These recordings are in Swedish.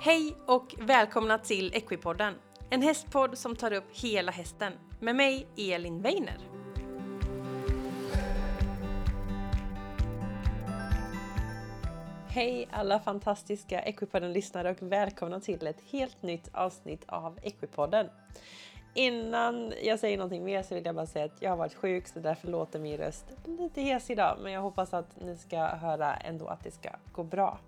Hej och välkomna till Equipodden, en hästpodd som tar upp hela hästen med mig Elin Weiner. Hej alla fantastiska Equipodden-lyssnare och välkomna till ett helt nytt avsnitt av Equipodden. Innan jag säger någonting mer så vill jag bara säga att jag har varit sjuk så därför låter min röst lite hes idag men jag hoppas att ni ska höra ändå att det ska gå bra.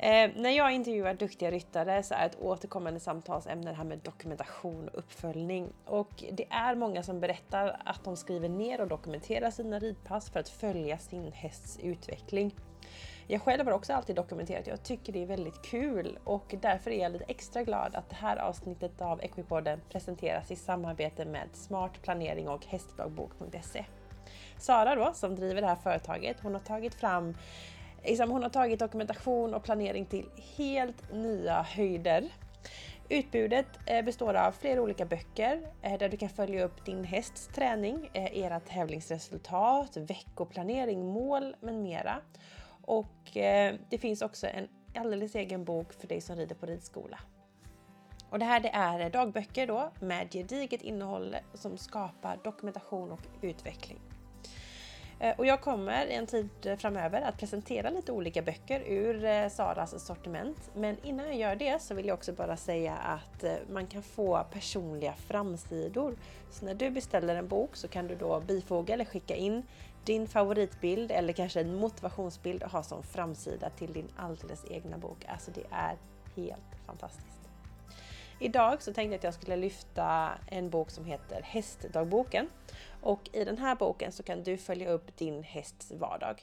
Eh, när jag intervjuar duktiga ryttare så är ett återkommande samtalsämne det här med dokumentation och uppföljning. Och det är många som berättar att de skriver ner och dokumenterar sina ridpass för att följa sin hästs utveckling. Jag själv har också alltid dokumenterat, jag tycker det är väldigt kul och därför är jag lite extra glad att det här avsnittet av Equipodden presenteras i samarbete med Smart Planering och Hästdagbok.se. Sara då, som driver det här företaget, hon har tagit fram liksom, hon har tagit dokumentation och planering till helt nya höjder. Utbudet eh, består av flera olika böcker eh, där du kan följa upp din hästs träning, eh, era tävlingsresultat, veckoplanering, mål med mera. Och det finns också en alldeles egen bok för dig som rider på ridskola. Och det här det är dagböcker då med gediget innehåll som skapar dokumentation och utveckling. Eh, och jag kommer i en tid eh, framöver att presentera lite olika böcker ur eh, Saras sortiment. Men innan jag gör det så vill jag också bara säga att man kan få personliga framsidor. Så när du beställer en bok så kan du då bifoga eller skicka in din favoritbild eller kanske en motivationsbild och ha som framsida till din alldeles egna bok. Alltså det är helt fantastiskt. Idag så tänkte jag att jag skulle lyfta en bok som heter Hästdagboken. Och i den här boken så kan du följa upp din hästs vardag.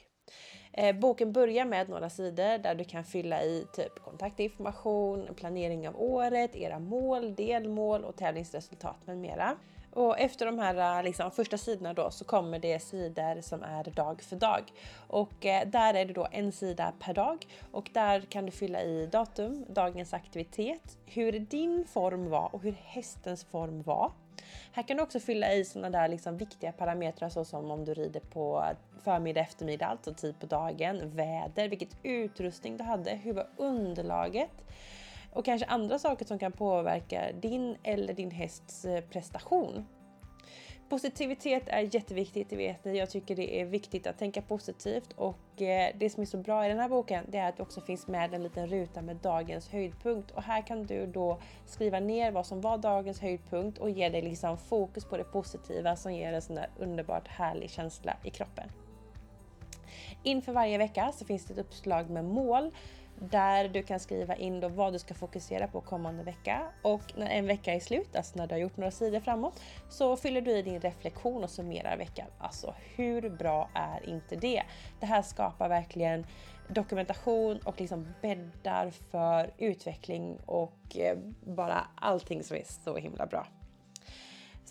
Eh, boken börjar med några sidor där du kan fylla i typ kontaktinformation, planering av året, era mål, delmål och tävlingsresultat med mera. Och efter de här eh, liksom, första sidorna då så kommer det sidor som är dag för dag. Och eh, där är det då en sida per dag och där kan du fylla i datum, dagens aktivitet, hur din form var och hur hästens form var. Här kan du också fylla i sådana där liksom viktiga parametrar såsom om du rider på förmiddag, eftermiddag, alltså tid på dagen, väder, vilket utrustning du hade, hur var underlaget? och kanske andra saker som kan påverka din eller din hästs eh, prestation. Positivitet är jätteviktigt, det vet ni. Jag tycker det är viktigt att tänka positivt och eh, det som är så bra i den här boken det är att det också finns med en liten ruta med dagens höjdpunkt och här kan du då skriva ner vad som var dagens höjdpunkt och ge dig liksom fokus på det positiva som ger en sån där underbart härlig känsla i kroppen. Inför varje vecka så finns det ett uppslag med mål där du kan skriva in då vad du ska fokusera på kommande vecka och när en vecka är slut, alltså när du har gjort några sidor framåt, så fyller du i din reflektion och summerar veckan. Alltså hur bra är inte det? Det här skapar verkligen dokumentation och liksom bäddar för utveckling och eh, bara allting som är så himla bra.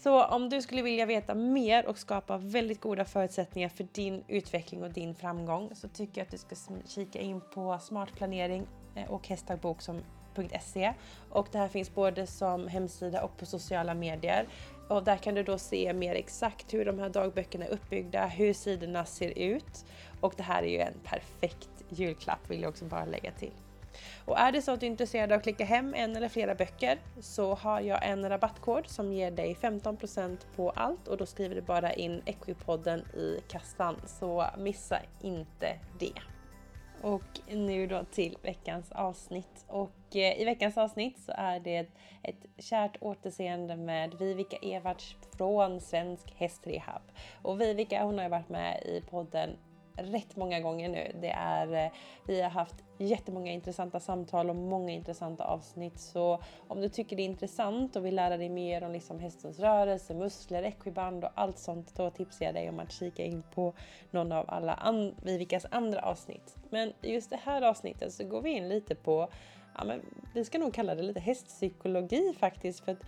Så om du skulle vilja veta mer och skapa väldigt goda förutsättningar för din utveckling och din framgång så tycker jag att du ska kika in på Smart planering eh, och hästdagbok.se och det här finns både som hemsida och på sociala medier. Och där kan du då se mer exakt hur de här dagböckerna är uppbyggda, hur sidorna ser ut. Och det här är ju en perfekt julklapp vill jag också bara lägga till. Och är det så att du är intresserad av att klicka hem en eller flera böcker så har jag en rabattkod som ger dig 15% på allt och då skriver du bara in Equipodden i kassan så missa inte det. Och nu då till veckans avsnitt. Och eh, i veckans avsnitt så är det ett kärt återseende med Vivica Evarts från Svensk Hästrehab. Och Vivica hon har ju varit med i podden rätt många gånger nu. Det är, eh, vi har haft jättemånga intressanta samtal och många intressanta avsnitt. Så om du tycker det är intressant och vill lära dig mer om liksom hästens rörelse, muskler, equiband och allt sånt, då tipsar jag dig om att kika in på någon av alla an Vivikas andra avsnitt. Men just det här avsnittet så går vi in lite på, ja men vi ska nog kalla det lite hästpsykologi faktiskt. för att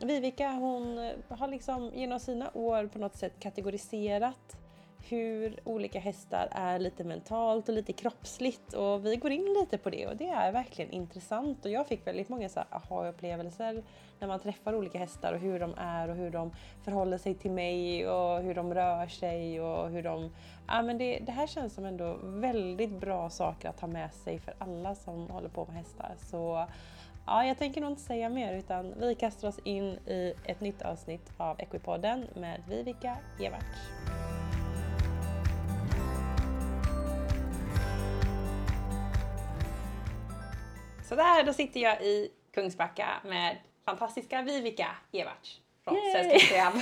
Vivica hon har liksom genom sina år på något sätt kategoriserat hur olika hästar är lite mentalt och lite kroppsligt och vi går in lite på det och det är verkligen intressant och jag fick väldigt många så aha-upplevelser när man träffar olika hästar och hur de är och hur de förhåller sig till mig och hur de rör sig och hur de... Ja men det, det här känns som ändå väldigt bra saker att ha med sig för alla som håller på med hästar. Så ja, jag tänker nog inte säga mer utan vi kastar oss in i ett nytt avsnitt av Equipodden med Vivica Evarts. Sådär, då sitter jag i Kungsbacka med fantastiska Vivica Everts från Sällskapsprogram.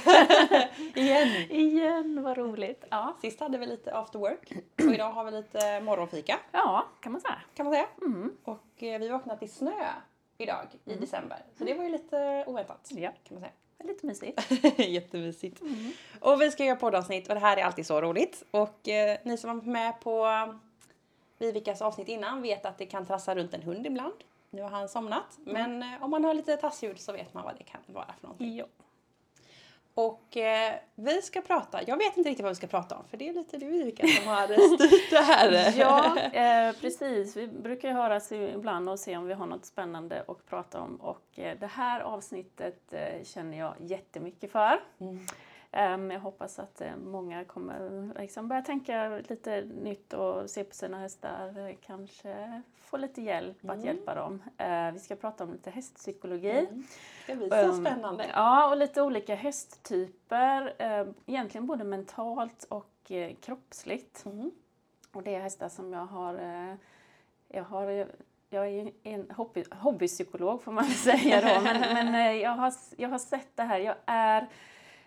Igen! Igen, vad roligt. Ja. Sist hade vi lite after work och idag har vi lite morgonfika. Ja, kan man säga. Kan man säga. Mm. Och eh, vi vaknade till snö idag i december. Så det var ju lite oväntat. Ja. Kan man säga. Lite mysigt. Jättemysigt. Och vi ska göra poddavsnitt och det här är alltid så roligt. Och eh, ni som var med på Vivicas avsnitt innan vet att det kan trassla runt en hund ibland. Nu har han somnat. Men eh, om man hör lite tassljud så vet man vad det kan vara för någonting. Ja. Och eh, vi ska prata, jag vet inte riktigt vad vi ska prata om för det är lite du Vivica som har styrt det här. Ja, eh, precis. Vi brukar ju höras ibland och se om vi har något spännande att prata om. Och eh, det här avsnittet eh, känner jag jättemycket för. Mm. Ehm, jag hoppas att eh, många kommer liksom börja tänka lite nytt och se på sina hästar. Kanske få lite hjälp att Mm. hjälpa dem. Eh, vi ska prata om lite hästpsykologi. Mm. Det blir så Ehm, spännande. Ja, och lite olika hästtyper. Egentligen både mentalt och eh, kroppsligt. Mm. Och det är hästar som jag har... Eh, jag, har jag är en hobby, hobbypsykolog får man säga då. Men, men jag, har, jag har sett det här. Jag är...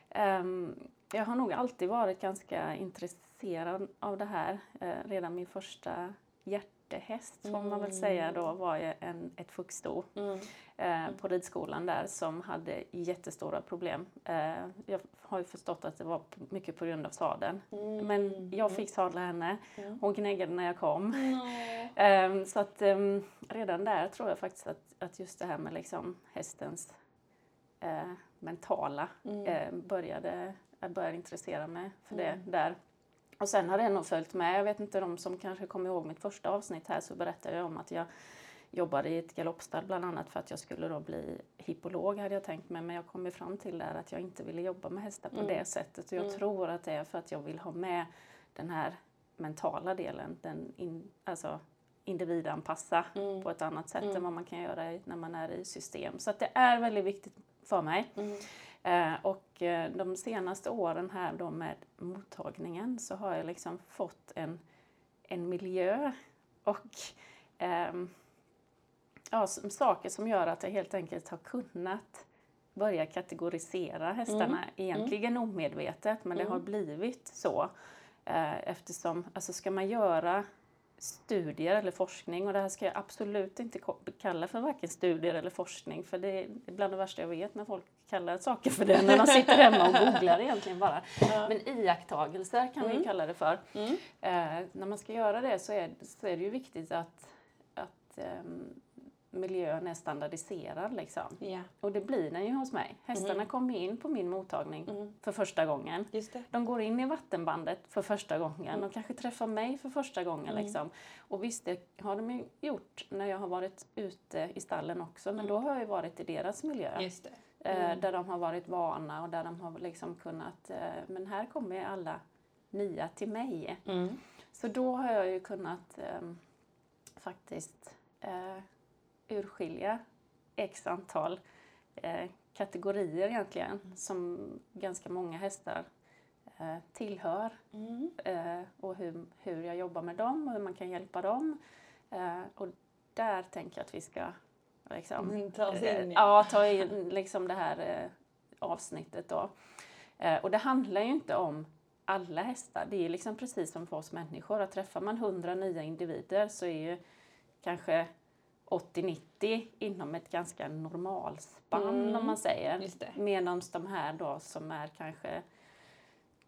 ehm, jag har nog alltid varit ganska intresserad av det här. Eh, redan min första hjärtehäst får man väl säga då var ju en, ett fuxsto Mm. eh, på ridskolan där som hade jättestora problem. Eh, jag har ju förstått att det var mycket på grund av sadeln. Mm. Men jag fick sadla henne. Mm. Hon gnäggade när jag kom. Ehm, så att ehm, redan där tror jag faktiskt att, att just det här med liksom hästens eh, mentala Mm. eh, började, jag började intressera mig för det Mm. där. Och sen har det nog följt med. Jag vet inte de som kanske kommer ihåg mitt första avsnitt här så berättade jag om att jag jobbade i ett galoppstall bland annat för att jag skulle då bli hippolog hade jag tänkt mig. Men jag kom ju fram till där att jag inte ville jobba med hästar på Mm. det sättet. Och jag Mm. tror att det är för att jag vill ha med den här mentala delen. Den in, alltså individanpassa Mm. på ett annat sätt Mm. än vad man kan göra när man är i system. Så att det är väldigt viktigt för mig. Mm. Eh, och eh, de senaste åren här då med mottagningen så har jag liksom fått en, en miljö och ehm, ja, saker som gör att jag helt enkelt har kunnat börja kategorisera hästarna, Mm. egentligen omedvetet, men det har Mm. blivit så. Eh, eftersom, alltså ska man göra studier eller forskning, och det här ska jag absolut inte kalla för varken studier eller forskning, för det är bland det värsta jag vet när folk kallar saker för det, när de sitter hemma och googlar egentligen bara. Men iakttagelser kan vi Mm. kalla det för. Mm. Eh, när man ska göra det så är, så är det ju viktigt att, att ehm, miljön är standardiserad. Liksom. Ja. Och det blir den ju hos mig. Hästarna Mm. kommer in på min mottagning Mm. för första gången. De går in i vattenbandet för första gången och kanske träffar mig för första gången. Mm. Liksom. Och visst, det har de ju gjort när jag har varit ute i stallen också, men då har jag ju varit i deras miljö. Eh, Mm. där de har varit vana och där de har liksom kunnat, eh, men här kommer alla nya till mig. Mm. Så då har jag ju kunnat ehm, faktiskt eh, urskilja x antal eh, kategorier egentligen som ganska många hästar eh, tillhör Mm. eh, och hur, hur jag jobbar med dem och hur man kan hjälpa dem. Eh, och där tänker jag att vi ska liksom, Mm, ta oss eh, in, ja, ta in liksom det här eh, avsnittet då. Eh, och det handlar ju inte om alla hästar. Det är liksom precis som för oss människor. Att träffar man 100 nya individer så är ju kanske 80-90 inom ett ganska normalspann Mm. om man säger. Medan de här då som är kanske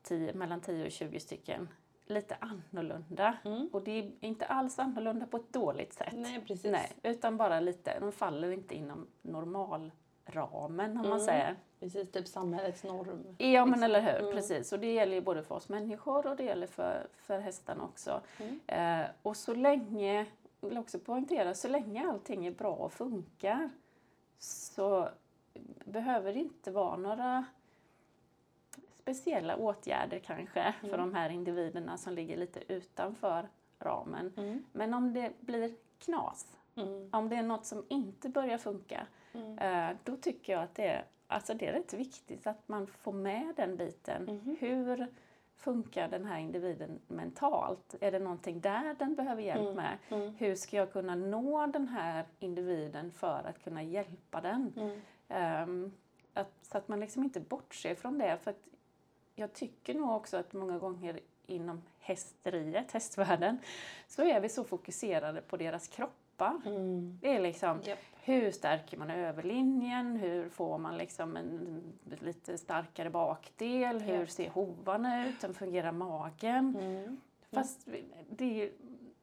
10, mellan 10 och 20 stycken lite annorlunda. Mm. Och det är inte alls annorlunda på ett dåligt sätt. Nej, precis. Nej, utan bara lite, de faller inte inom normal ramen om man Mm. säger. Precis, typ samhällets norm. Ja men liksom. eller hur, Mm. precis. Och det gäller ju både för oss människor och det gäller för, för hästarna också. Mm. Eh, och så länge, vill också poängtera, så länge allting är bra och funkar så behöver det inte vara några speciella åtgärder kanske för Mm. de här individerna som ligger lite utanför ramen. Mm. Men om det blir knas, Mm. om det är något som inte börjar funka, Mm. eh, då tycker jag att det är, alltså det är rätt viktigt att man får med den biten. Mhm. Hur funkar den här individen mentalt? Är det någonting där den behöver hjälp Mm. med? Mm. Hur ska jag kunna nå den här individen för att kunna hjälpa den? Mm. Ehm, att, så att man liksom inte bortser från det. För att jag tycker nog också att många gånger inom hästeriet, hästvärlden, så är vi så fokuserade på deras kroppar. Mm. Det är liksom, Japp. hur stärker man överlinjen? Hur får man liksom en lite starkare bakdel? Hur Ja. ser hovarna ut? Hur fungerar magen? Mm. Fast det är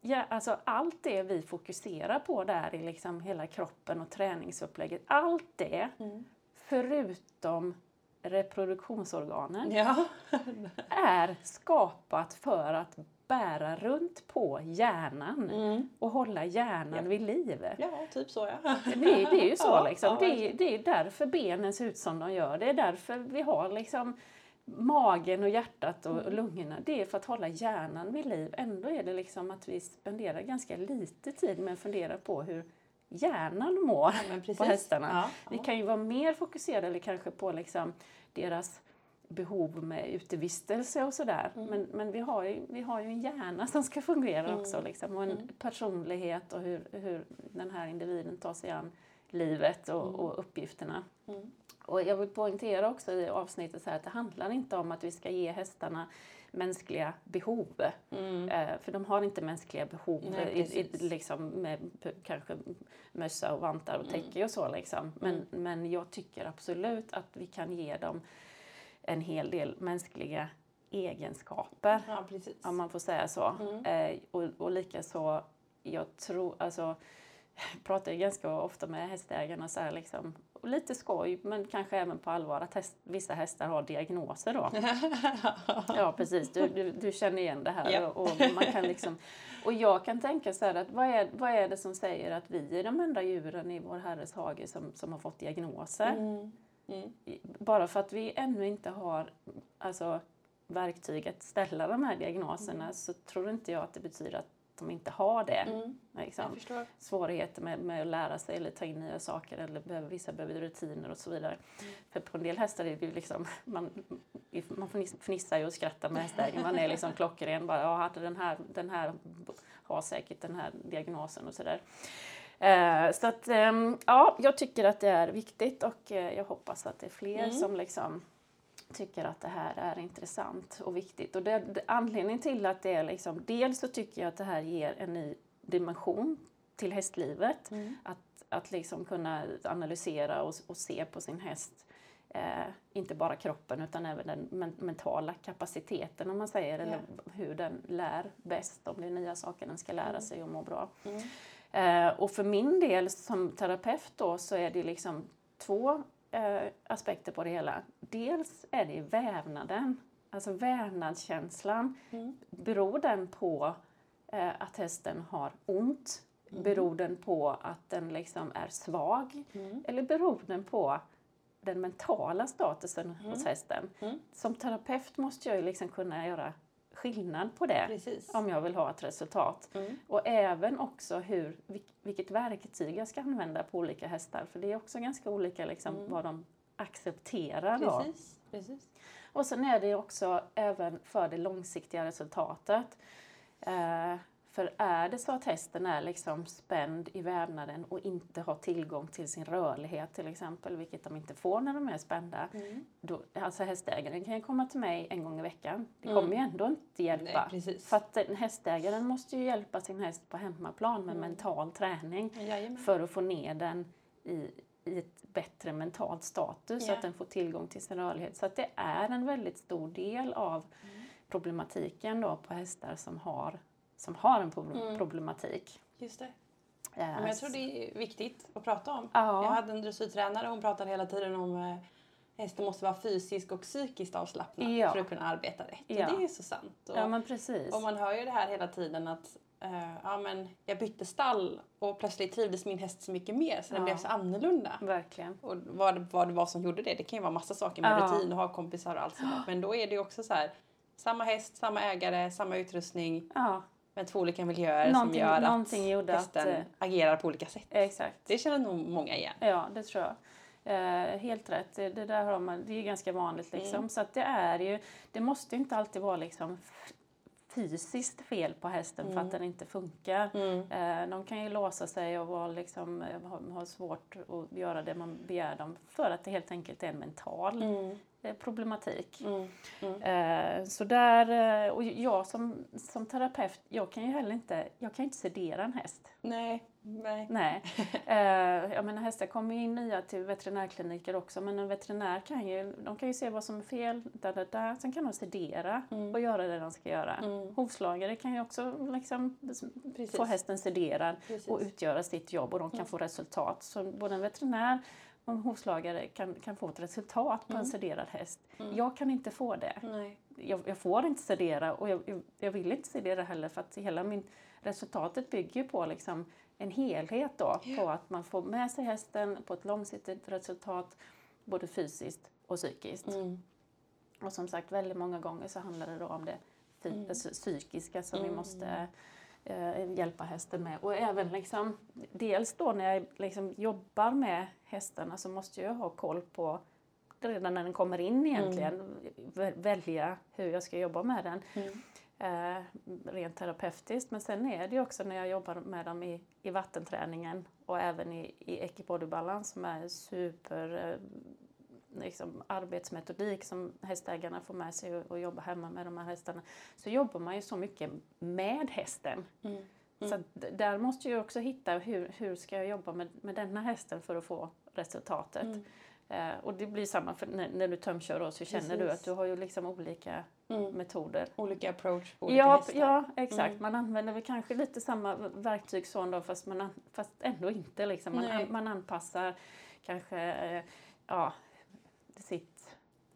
ja, alltså allt det vi fokuserar på där i liksom hela kroppen och träningsupplägget, allt det Mm. förutom reproduktionsorganen Ja. är skapat för att bära runt på hjärnan Mm. och hålla hjärnan Ja. vid liv. ja, typ så ja. Det, det är ju så Ja, liksom. ja, det, det är därför benen ser ut som de gör. Det är därför vi har liksom magen och hjärtat och, Mm. lungorna. Det är för att hålla hjärnan vid liv. Ändå är det liksom att vi spenderar ganska lite tid med att fundera på hur hjärnan mår Ja, på hästarna. Vi kan ju vara mer fokuserade kanske på liksom deras behov med utevistelse och sådär. Mm. Men, men vi, har ju, vi har ju en hjärna som ska fungera Mm. också. Liksom, och en Mm. personlighet och hur, hur den här individen tar sig an livet och, Mm. och uppgifterna. Mm. Och jag vill poängtera också i avsnittet så här att det handlar inte om att vi ska ge hästarna mänskliga behov. Mm. Eh, för de har inte mänskliga behov Nej, i, i, liksom med kanske mössa och vantar och Mm. täcke och så. Liksom. Men, men jag tycker absolut att vi kan ge dem en hel del mänskliga egenskaper. Ja. Om man får säga så. Mm. Eh, och, och likaså, jag tror, alltså, jag pratar ju ganska ofta med hästägarna så här liksom, och lite skoj men kanske även på allvar att häst, vissa hästar har diagnoser då. Ja precis, du, du, du känner igen det här. Ja. Och, och, man kan liksom, och jag kan tänka så här att vad är, vad är det som säger att vi är de enda djuren i vår herres hage som, som har fått diagnoser? Mm. Mm. Bara för att vi ännu inte har alltså, verktyg att ställa de här diagnoserna så tror inte jag att det betyder att de inte har det. Mm. Liksom. Svårigheter med, med att lära sig eller ta in nya saker eller behöver, vissa behöver rutiner och så vidare. För på en del hästar är det ju liksom, man, man fniss- fnissar ju och skrattar med hästägaren. Man är liksom klockren bara, ja den här, den här har säkert den här diagnosen och sådär. Eh, så att ehm, ja, jag tycker att det är viktigt och eh, jag hoppas att det är fler Mm. som liksom tycker att det här är intressant och viktigt. Och det, det, anledningen till att det är liksom, dels så tycker jag att det här ger en ny dimension till hästlivet. Mm. Att, att liksom kunna analysera och, och se på sin häst, eh, inte bara kroppen utan även den men, mentala kapaciteten om man säger, eller hur den lär bäst, om det är nya saker den ska lära Mm. sig och må bra. Mm. Eh, och för min del som terapeut då så är det liksom två eh, aspekter på det hela. Dels är det vävnaden, alltså vävnadskänslan. Mm. Beror den på eh, att hästen har ont? Mm. Beror den på att den liksom är svag? Mm. Eller beror den på den mentala statusen hos Mm. hästen? Mm. Som terapeut måste jag ju liksom kunna göra skillnad på det Precis. om jag vill ha ett resultat. Mm. Och även också hur, vil- vilket verktyg jag ska använda på olika hästar. För det är också ganska olika liksom, Mm. vad de accepterar. Då. Precis. Precis. Och sen är det också även för det långsiktiga resultatet. Eh, för är det så att hästen är liksom spänd i vävnaden och inte har tillgång till sin rörlighet till exempel, vilket de inte får när de är spända. Mm. Då, alltså hästägaren kan ju komma till mig en gång i veckan. Det Mm. kommer ju ändå inte hjälpa. Nej. För att hästägaren måste ju hjälpa sin häst på hemmaplan med Mm. mental träning Jajamän. för att få ner den i, i ett bättre mentalt status så Ja. att den får tillgång till sin rörlighet. Så att det är en väldigt stor del av Mm. problematiken då på hästar som har, som har en Mm. problematik. Just det. Ja, men jag tror det är viktigt att prata om. Ja. Jag hade en dressyrtränare hon pratade hela tiden om eh, hästen måste vara fysiskt och psykiskt avslappnad Ja. för att kunna arbeta rätt. Ja. Och det är så sant. Och, Ja, men precis. och man hör ju det här hela tiden att eh, ja, men jag bytte stall och plötsligt trivdes min häst så mycket mer så den Ja. blev så annorlunda. Verkligen. Och vad, vad det var som gjorde det, det kan ju vara massa saker med Ja. rutin och ha kompisar och allt sånt. Men då är det ju också så här, samma häst, samma ägare, samma utrustning, Ja, men två olika miljöer Någonting- som gör att gjorde att, hästen eh, agerar på olika sätt. exakt. Det känner nog många igen. Ja, det tror jag. Eh, helt rätt. Det, det där har man, det är ganska vanligt liksom. Så att det är ju, det måste inte alltid vara liksom fysiskt fel på hästen för att den inte funkar. Eh, de kan ju låsa sig och vara liksom, ha, ha svårt att göra det man begär dem för att det helt enkelt är en mental eh, problematik. Eh, så där, eh, och jag som, som terapeut, jag kan ju heller inte, jag kan inte sedera en häst. Nej, nej. Nej. Eh, jag menar hästar kommer ju in nya till veterinärkliniker också men en veterinär kan ju, de kan ju se vad som är fel, da, da, da. sen kan de sedera och göra det de ska göra. Hovslagare kan ju också liksom Precis. få hästen sederad Precis. och utgöra sitt jobb och de kan få resultat. Så både en veterinär en hovslagare kan, kan få ett resultat på en sederad häst. Jag kan inte få det nej. jag, jag får inte sedera och jag, jag, jag vill inte sedera heller för att hela min, resultatet bygger på liksom en helhet då. På att man får med sig hästen på ett långsiktigt resultat både fysiskt och psykiskt. Mm. Och som sagt väldigt många gånger så handlar det då om det fy, Mm. psykiska som vi måste eh, hjälpa hästen med. Och även liksom, dels då när jag liksom jobbar med hästarna så måste jag ha koll på redan när den kommer in egentligen vä- välja hur jag ska jobba med den. Eh, rent terapeutiskt. Men sen är det ju också när jag jobbar med dem i, i vattenträningen och även i, i Equibody-balans som är super eh, liksom, arbetsmetodik som hästägarna får med sig och, och jobba hemma med de här hästarna. Så jobbar man ju så mycket med hästen. Så att d- där måste jag också hitta hur, hur ska jag jobba med, med denna hästen för att få resultatet. Eh, och det blir samma för när, när du tömkör då så känner du Precis. att du har ju liksom olika metoder. Olika approach på olika Ja, hästar. ja, exakt. Man använder väl kanske lite samma verktyg så ändå, fast, man, an- fast ändå inte. Liksom. Man, an, man anpassar kanske eh, ja, sitt,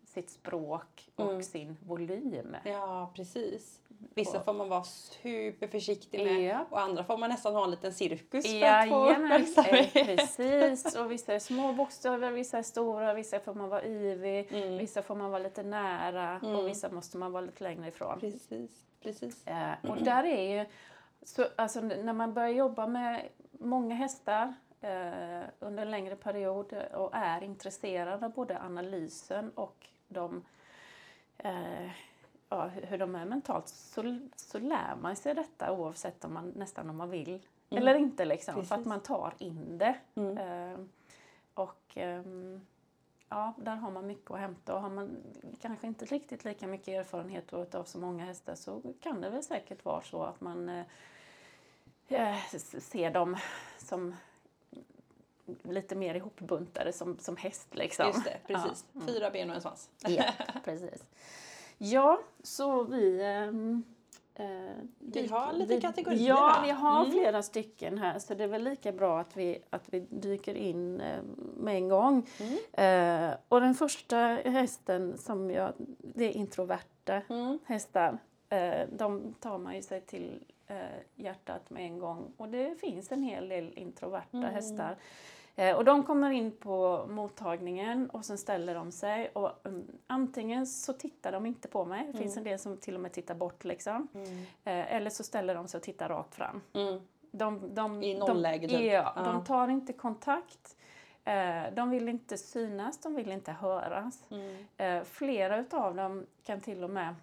sitt språk och sin volym. Ja, precis. Vissa får man vara superförsiktig med Ja. och andra får man nästan ha en liten cirkus för att Jajamän, få verksamhet. eh, precis. Och vissa är små bokstäver, vissa är stora, vissa får man vara yvig, Mm. vissa får man vara lite nära och vissa måste man vara lite längre ifrån. Precis, precis. Eh, och där är ju, så, alltså, när man börjar jobba med många hästar eh, under en längre period och är intresserad av både analysen och de, eh, ja, hur de är mentalt så, så lär man sig detta oavsett om man nästan om man vill eller inte. Liksom, för att man tar in det. Eh, och ehm, ja, där har man mycket att hämta. Och har man kanske inte riktigt lika mycket erfarenhet av så många hästar så kan det väl säkert vara så att man eh, eh, ser dem som lite mer ihopbuntade som, som häst. Liksom. Just det, precis. Fyra ben och en svans. Ja, precis. Ja, så vi... ehm, eh, Vi har lite kategorier, Ja, vi har Mm. flera stycken här så det är väl lika bra att vi, att vi dyker in eh, med en gång. Mm. Eh, och den första hästen som jag... Det är introverta Mm. hästar. Eh, de tar man ju sig till eh, hjärtat med en gång. Och det finns en hel del introverta Mm. hästar. Eh, och de kommer in på mottagningen och sen ställer de sig. Och um, antingen så tittar de inte på mig, det finns en del som till och med tittar bort liksom. Eh, eller så ställer de sig och tittar rakt fram. Mm. De, de, I nollläge, de, typ. ja, Ja. de tar inte kontakt. Eh, de vill inte synas, de vill inte höras. Mm. Flera utav dem kan till och med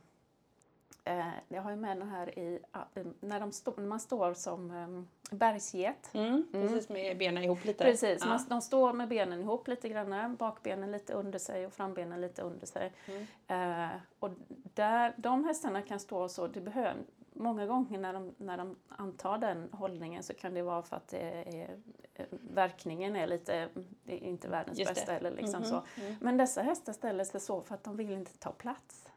jag har ju med den här i, ah, eh, när, de stå, när man står som um, bergsget. Mm. Precis, med benen ihop lite. Precis, Ja. man, de står med benen ihop lite grann, bakbenen lite under sig och frambenen lite under sig. Mm. Eh, och där, de hästarna kan stå så, det behöver, många gånger när de, när de antar den hållningen så kan det vara för att är, eh, verkningen är lite, det är inte världens bästa eller liksom Mhm. så. Men dessa hästar ställer sig så för att de vill inte ta plats.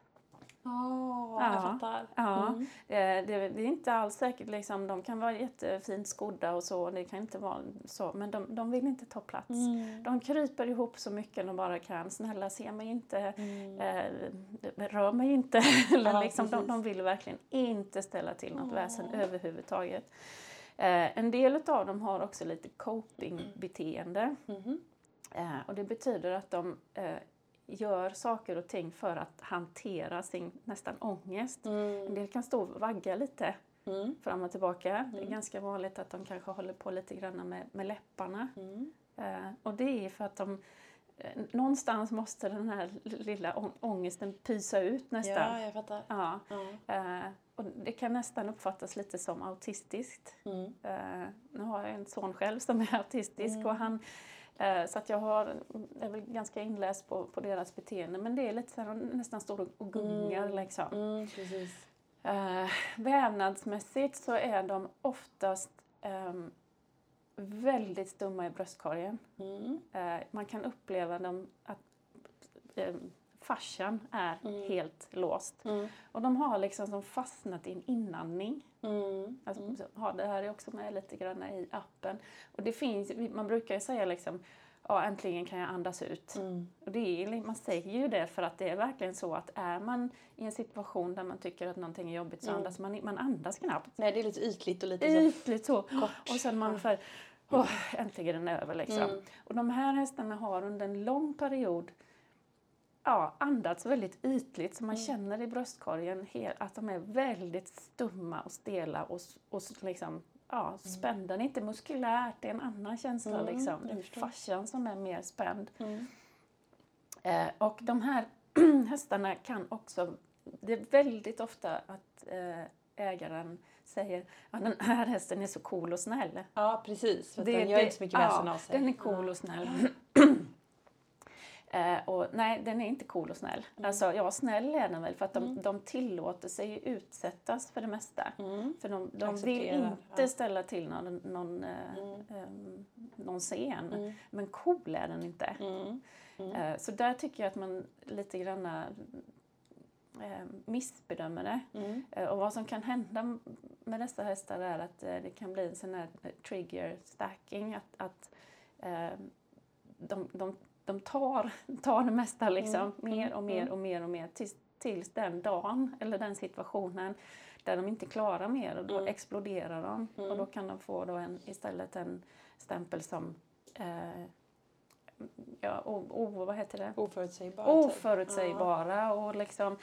Oh, Ja. jag fattar. Ja, Mm. eh, det, det är inte alls säkert. Liksom, de kan vara jättefint skodda och så, det kan inte vara så, men de, de vill inte ta plats. Mm. De kryper ihop så mycket de bara kan. Snälla, se mig inte, Mm. eh, rör mig inte. Eller Ja, liksom, de, de vill verkligen inte ställa till något Åh. väsen överhuvudtaget. Eh, en del av dem har också lite coping-beteende. Mhm. Eh, och det betyder att de eh, gör saker och ting för att hantera sin nästan ångest. En Mm. del kan stå och vagga lite Mm. fram och tillbaka. Det är Mm. ganska vanligt att de kanske håller på lite grann med, med läpparna. Mm. Eh, och det är för att de eh, någonstans måste den här lilla ångesten pysa ut nästan. Ja, jag fattar. Ja. Eh, och det kan nästan uppfattas lite som autistiskt. Mm. Eh, nu har jag en son själv som är autistisk Mm. och han så att jag har, är väl ganska inläst på, på deras beteende men det är lite så här, de nästan står och- och gungar Mm. liksom. Mm, precis. Eh, vävnadsmässigt så är de oftast ehm, väldigt stumma i bröstkorgen. Mm. Eh, man kan uppleva dem att fascian är Mm. helt låst. Mm. Och de har liksom som fastnat i en inandning. Mm. Alltså, Mm. så det här är också med lite grann i appen. Och det finns, man brukar ju säga liksom, ja äntligen kan jag andas ut. Mm. Och det är, man säger ju det för att det är verkligen så att är man i en situation där man tycker att någonting är jobbigt så Mm. andas man, man andas knappt. Nej, det är lite ytligt och lite så Ytligt så. kort. Och sen man ungefär, åh, äntligen är den över liksom. Och de här hästarna har under en lång period ja, andats väldigt ytligt så man Mm. känner i bröstkorgen att de är väldigt stumma och stela och, och liksom, ja, spända. Det är inte muskulärt, det är en annan känsla Mm, liksom, i förstår. fascian som är mer spänd. Mm. Eh, och de här hästarna kan också, det är väldigt ofta att eh, ägaren säger att den här hästen är så cool och snäll. Ja, precis. För Det- den gör det- inte så mycket väsen ja, av sig. Den är cool och snäll. Eh, och nej, den är inte cool och snäll. Mm. Alltså, ja, snäll är den väl för att de, Mm. de tillåter sig utsättas för det mesta. Mm. För de, de vill inte ja. ställa till någon, någon, eh, ehm, någon scen. Mm. Men cool är den inte. Mm. Eh, Så där tycker jag att man lite grann eh, missbedömer det. Eh, Och vad som kan hända med dessa hästar är att eh, det kan bli en sån här eh, trigger stacking. Att, att eh, de, de, de tar, tar det mesta liksom, Mm, mer och mm, mer mm. och mer och mer tills, tills den dagen eller den situationen där de inte klarar mer och då Mm. exploderar de. Mm. Och då kan de få då en, istället en stämpel som eh, ja, o, o, vad heter det? Oförutsägbar. typ. oförutsägbara och liksom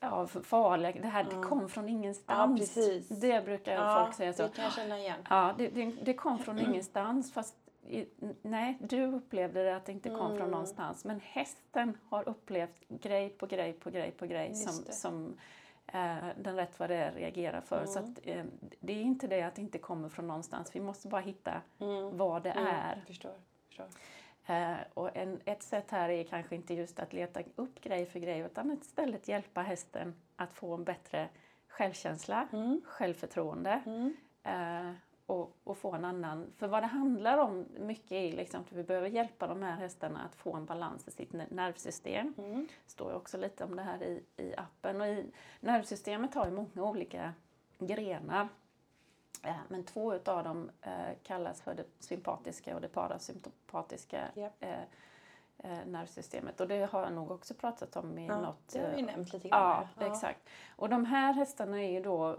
ja, farliga. Det här Ja. det kom från Ja, ingenstans. precis. Det brukar Ja, folk säga så. det kan jag känna igen. Ja, det, det, det kom från ingenstans fast nej, du upplevde det att det inte kom Mm. från någonstans. Men hästen har upplevt grej på grej på grej på grej Just som, det. som eh, den rätt vad det är reagerar för. Så Mm. att, eh, det är inte det att det inte kommer från någonstans. Vi måste bara hitta Mm. vad det Mm. är. Förstår. förstår. Eh, och en, ett sätt här är kanske inte just att leta upp grej för grej utan istället hjälpa hästen att få en bättre självkänsla, Mm. självförtroende Mm. eh, och, och få en annan... För vad det handlar om mycket är liksom att vi behöver hjälpa de här hästarna att få en balans i sitt ner- nervsystem. Mm. Det står ju också lite om det här i, i appen. Och i, nervsystemet har ju många olika grenar. Eh, Men två utav dem eh, kallas för det sympatiska och det parasympatiska Japp. eh, nervsystemet. Och det har jag nog också pratat om i Ja, något... det har vi nämnt lite grann. Ja, exakt. Och de här hästarna är ju då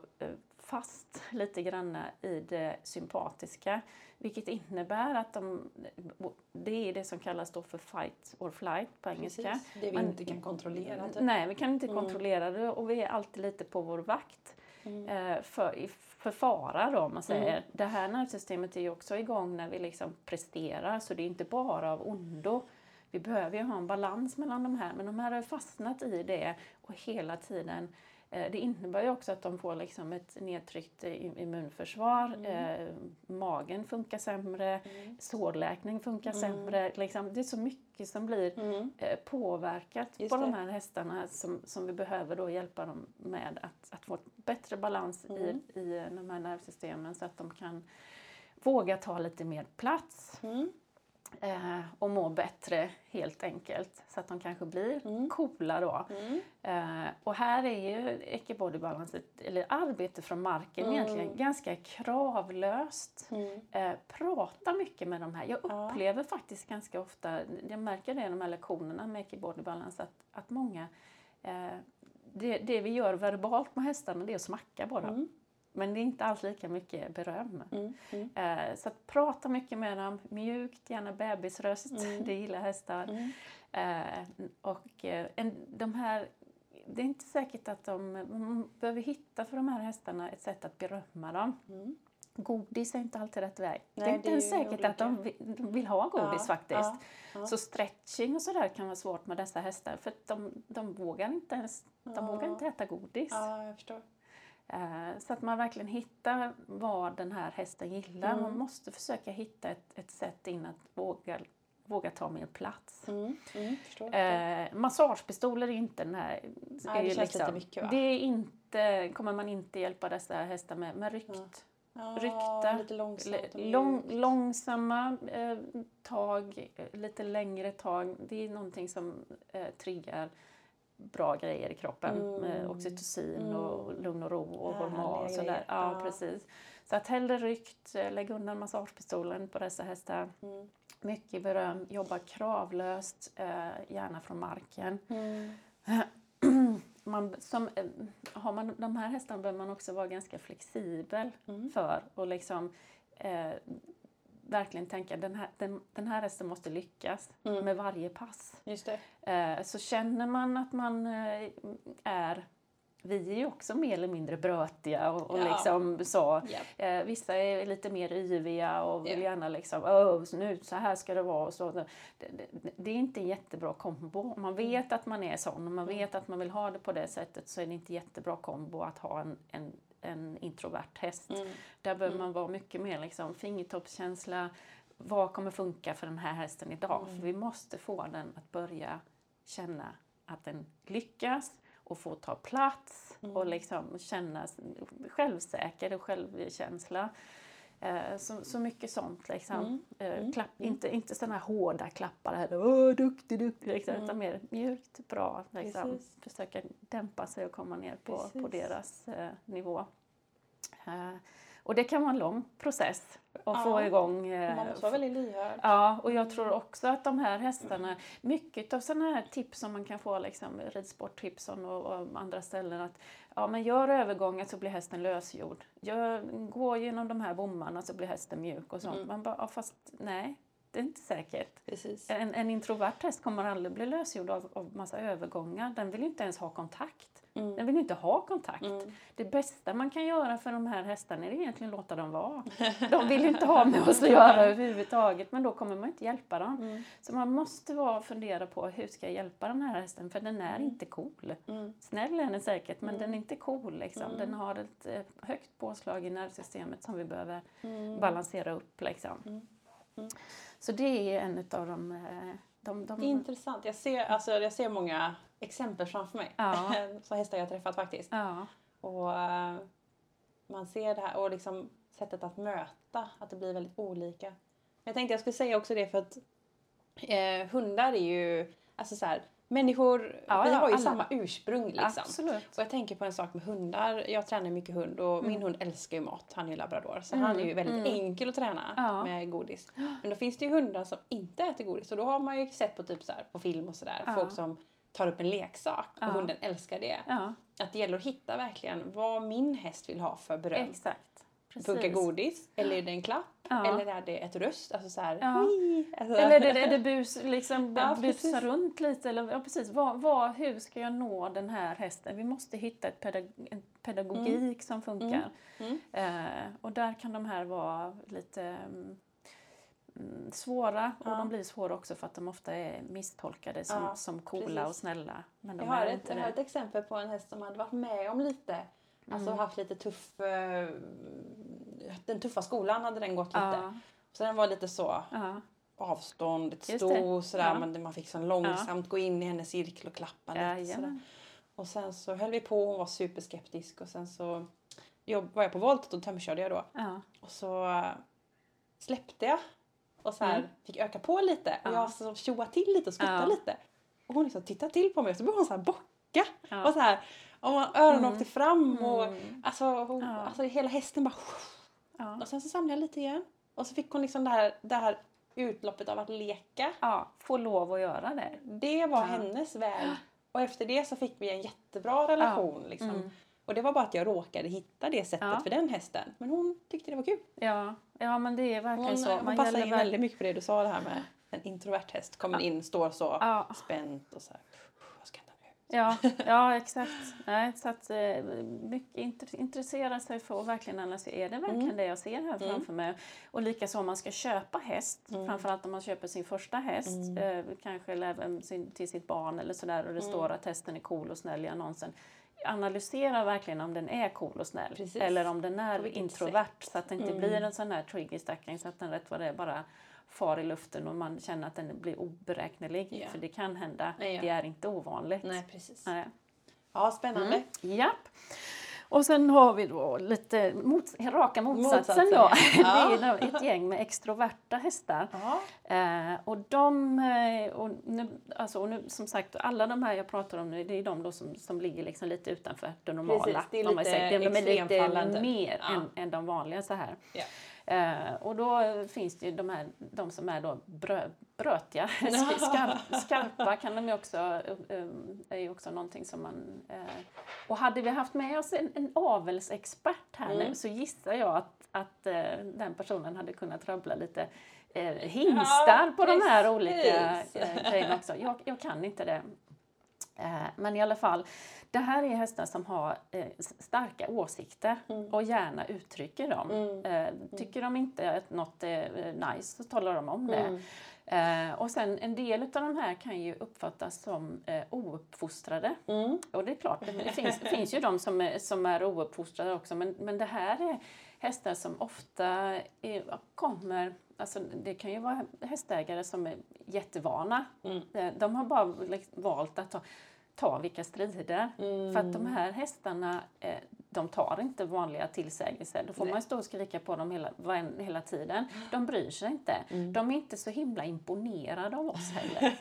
fast lite grann i det sympatiska. Vilket innebär att de, det är det som kallas då för fight or flight på engelska. Precis. Det vi Man- inte kan kontrollera. Typ. Nej, vi kan inte Mm. kontrollera det och vi är alltid lite på vår vakt Mm. eh, för, för fara då, om man säger. Mm. Det här nervsystemet är ju också igång när vi liksom presterar, så det är inte bara av ondo. Vi behöver ju ha en balans mellan de här, men de här har fastnat i det och hela tiden det innebär ju också att de får liksom ett nedtryckt eh, immunförsvar, eh, magen funkar sämre, Mm. sårläkning funkar Mm. sämre. Liksom, det är så mycket som blir Mm. eh, påverkat Just på det. de här hästarna som, som vi behöver då hjälpa dem med att, att få bättre balans Mm. i, i de här nervsystemen så att de kan våga ta lite mer plats. Eh, och må bättre helt enkelt. Så att de kanske blir Mm. coola då. Mm. Eh, och här är ju Ecke Body Balance, eller arbete från marken Mm. egentligen, ganska kravlöst. Mm. Eh, prata mycket med de här. Jag Ja. upplever faktiskt ganska ofta, jag märker det i de här lektionerna med Ecke Body Balance, att, att många eh, det, det vi gör verbalt med hästarna det är att smacka bara. Mm. Men det är inte alls lika mycket beröm. Mm. Mm. Eh, så att prata mycket med dem, mjukt, gärna bebisröst, Mm. det gillar hästar. Mm. Eh, och eh, en, de här, det är inte säkert att de, man behöver hitta för de här hästarna ett sätt att berömma dem. Mm. Godis är inte alltid rätt väg. det Nej, är inte det är säkert att de vill, de vill ha godis Ja, faktiskt. ja, ja. Så stretching och sådär kan vara svårt med dessa hästar för de, de vågar inte ens de vågar inte äta godis. Ja, jag förstår. Eh, Så att man verkligen hittar vad den här hästen gillar. Mm. Man måste försöka hitta ett, ett sätt in att våga, våga ta mer plats. Mm. Mm. Eh, massagepistoler är inte den här... Nej, är det känns lite mycket, va? Det är inte, kommer man inte hjälpa dessa hästar med, med rykt. Ja. Ja, rykta, Lite långsamt. lång, långsamma eh, tag, lite längre tag. Det är någonting som eh, triggar bra grejer i kroppen. Mm. Med oxytocin Mm. och lugn och ro och hormon och sådär. Ja, Ja. precis. Så att hellre rykt, eh, lägg undan massagepistolen på dessa hästar. Mm. Mycket beröm, jobba kravlöst, eh, gärna från marken. Mm. Man, som, eh, har man de här hästarna behöver man också vara ganska flexibel Mm. för och liksom eh, verkligen tänka den här, den, den här hästen måste lyckas Mm. med varje pass. Just det. Eh, så känner man att man eh, är vi är ju också mer eller mindre brötiga och, och Ja. liksom så. Ja. Eh, vissa är lite mer yviga och vill Ja. gärna liksom, Åh, så nu så här ska det vara. Och så. Det, det, det är inte en jättebra kombo. Om Mm. man vet att man är sån och man vet att man vill ha det på det sättet så är det inte jättebra kombo att ha en, en, en introvert häst. Mm. Där behöver man vara mycket mer liksom, fingertoppskänsla. Vad kommer funka för den här hästen idag? Mm. För vi måste få den att börja känna att den lyckas och få ta plats Mm. och liksom känna självsäker och självkänsla. Eh, så, så mycket sånt liksom. Mm. Eh, Mm. klapp, Inte, inte sådana här hårda klappar här, Åh, duktig, duktig, liksom, Mm. utan mer mjukt, bra. Liksom. Precis. Försöka dämpa sig och komma ner på, på deras eh, nivå. Eh, och det kan vara en lång process att Ja. få igång eh, Man måste vara väldigt lyhörd. Ja, och jag tror också att de här hästarna, mycket av sådana här tips som man kan få liksom ridsporttipsen och, och andra ställen att ja, men gör övergången så blir hästen lösgjord. Gör, gå genom de här bommarna så blir hästen mjuk och sånt. Mm. Man bara, ja, fast nej, det är inte säkert. Precis. En, en introvert häst kommer aldrig bli lösgjord av, av massa övergångar. Den vill ju inte ens ha kontakt. Mm. Den vill inte ha kontakt. Mm. Det bästa man kan göra för de här hästarna är egentligen att låta dem vara. De vill inte ha med oss att göra överhuvudtaget men då kommer man inte hjälpa dem. Mm. Så man måste vara fundera på hur ska jag hjälpa den här hästen för den är inte cool. Mm. Snäll är den säkert men Mm. den är inte cool. Liksom. Mm. Den har ett eh, högt påslag i nervsystemet som vi behöver Mm. balansera upp. Liksom. Mm. Mm. Så det är en av de... eh, de, de Intressant. Jag ser, alltså, jag ser många exempel framför mig. Ja. Så hästar jag träffat faktiskt. ja. Och eh, man ser det här och liksom sättet att möta, att det blir väldigt olika. Jag tänkte jag skulle säga också det för att eh, hundar är ju, alltså så här, människor, Ja, vi har ju alla. samma ursprung liksom. Absolut. Och jag tänker på en sak med hundar. Jag tränar mycket hund och min hund älskar ju mat. Han är ju labrador. Så Mm, han är ju väldigt mm. enkel att träna Ja. med godis. Men då finns det ju hundar som inte äter godis. Och då har man ju sett på typ så här, på film och sådär. Ja. Folk som tar upp en leksak och Ja. hunden älskar det. Ja, Att det gäller att hitta verkligen vad min häst vill ha för beröm. exakt. Precis. Funkar godis? Eller är det en klapp? Ja. Eller är det ett röst? Alltså så här, alltså, Eller är det, är det bus, liksom, Ja, busa runt lite? Eller, ja, precis. Vad, vad, hur ska jag nå den här hästen? Vi måste hitta ett pedag, en pedagogik som funkar. Mm. Eh, och där kan de här vara lite mm, mm, svåra. Och Ja. de blir svåra också för att de ofta är misstolkade som, Ja, som coola precis. och snälla. Men de Jag har, ett, jag har ett exempel på en häst som hade varit med om lite. Alltså Mm. haft lite tuff... eh, Den tuffa skolan hade den gått lite. Ja, Så den var lite så ja, avstånd, ett Just sto det. sådär. Ja. Men man fick så långsamt gå in i hennes cirkel och klappa lite sådär. Och sen så höll vi på, hon var superskeptisk och sen så jobb, var jag på voltet och tömkörde jag då. ja. Och så eh, släppte jag. Och så här, Mm. fick öka på lite. Och Ja. jag så tjoade till lite och skuttade Ja. lite. Och hon liksom tittade till på mig och så började hon så här bocka. Och så här, och öronen Mm. åkte fram och Mm. alltså, hon, alltså hela hästen bara... Och sen så samlade jag lite igen. Och så fick hon liksom det här, det här utloppet av att leka. ja, få lov att göra det. Det var hennes väg. Och efter det så fick vi en jättebra relation. Liksom. Mm. Och det var bara att jag råkade hitta det sättet Ja. för den hästen. Men hon tyckte det var kul. Ja, ja men det är verkligen Hon, så. hon Man passar gäller in väl- väldigt mycket på det du sa det här med en introvert häst kommer in, står så Ja. spänt och så här. Vad ska hända nu? Ja, ja exakt. Nej, så att, eh, mycket int- intressera sig för att verkligen analysera, är det verkligen Mm. det jag ser här framför mig? Och likaså om man ska köpa häst, Mm. framförallt om man köper sin första häst, Mm. eh, kanske även sin, till sitt barn eller sådär och det Mm. står att hästen är cool och snäll i annonsen. Analysera verkligen om den är cool och snäll Precis. eller om den är introvert sätt. så att det inte Mm. blir en sån här triggerstacking så att den rätt vad det är bara far i luften och man känner att den blir oberäknelig. Ja. För det kan hända, Ja, ja. det är inte ovanligt. Nej, precis. Nej. Ja, spännande. Mm. Japp. Och sen har vi då lite mot, raka motsatsen, Motsatsen, då. ja. Det är ett gäng med extroverta hästar. Eh, och de, eh, och nu, alltså, och nu, som sagt, alla de här jag pratar om nu, det är de då som, som ligger liksom lite utanför det normala. Precis, det är om man lite säger. de är lite mer Ja. än, än de vanliga så här. Ja. Eh, och då finns det ju de, här, de som är då brö, brötiga, skarp, skarpa kan de ju också, eh, är ju också någonting som man... Eh, och hade vi haft med oss en, en avelsexpert här Mm. nu så gissar jag att, att eh, den personen hade kunnat rabbla lite eh, hingstar Ja, på de här precis. olika eh, grejerna också. Jag, jag kan inte det. Men i alla fall, det här är hästar som har eh, starka åsikter Mm. och gärna uttrycker dem. Mm. Eh, tycker de inte att något är eh, nice så talar de om det. Mm. Eh, och sen en del av de här kan ju uppfattas som eh, ouppfostrade. Mm. Och det är klart, det, finns, finns ju de som är, som är ouppfostrade också men, men det här är hästar som ofta är, kommer, alltså det kan ju vara hästägare som är jättevana. Mm. Eh, De har bara liksom valt att ta, ta vilka strider. Mm. För att de här hästarna, eh, de tar inte vanliga tillsägelser. Då får Nej. man stå och skrika på dem hela, hela tiden. De bryr sig inte. Mm. De är inte så himla imponerade av oss heller.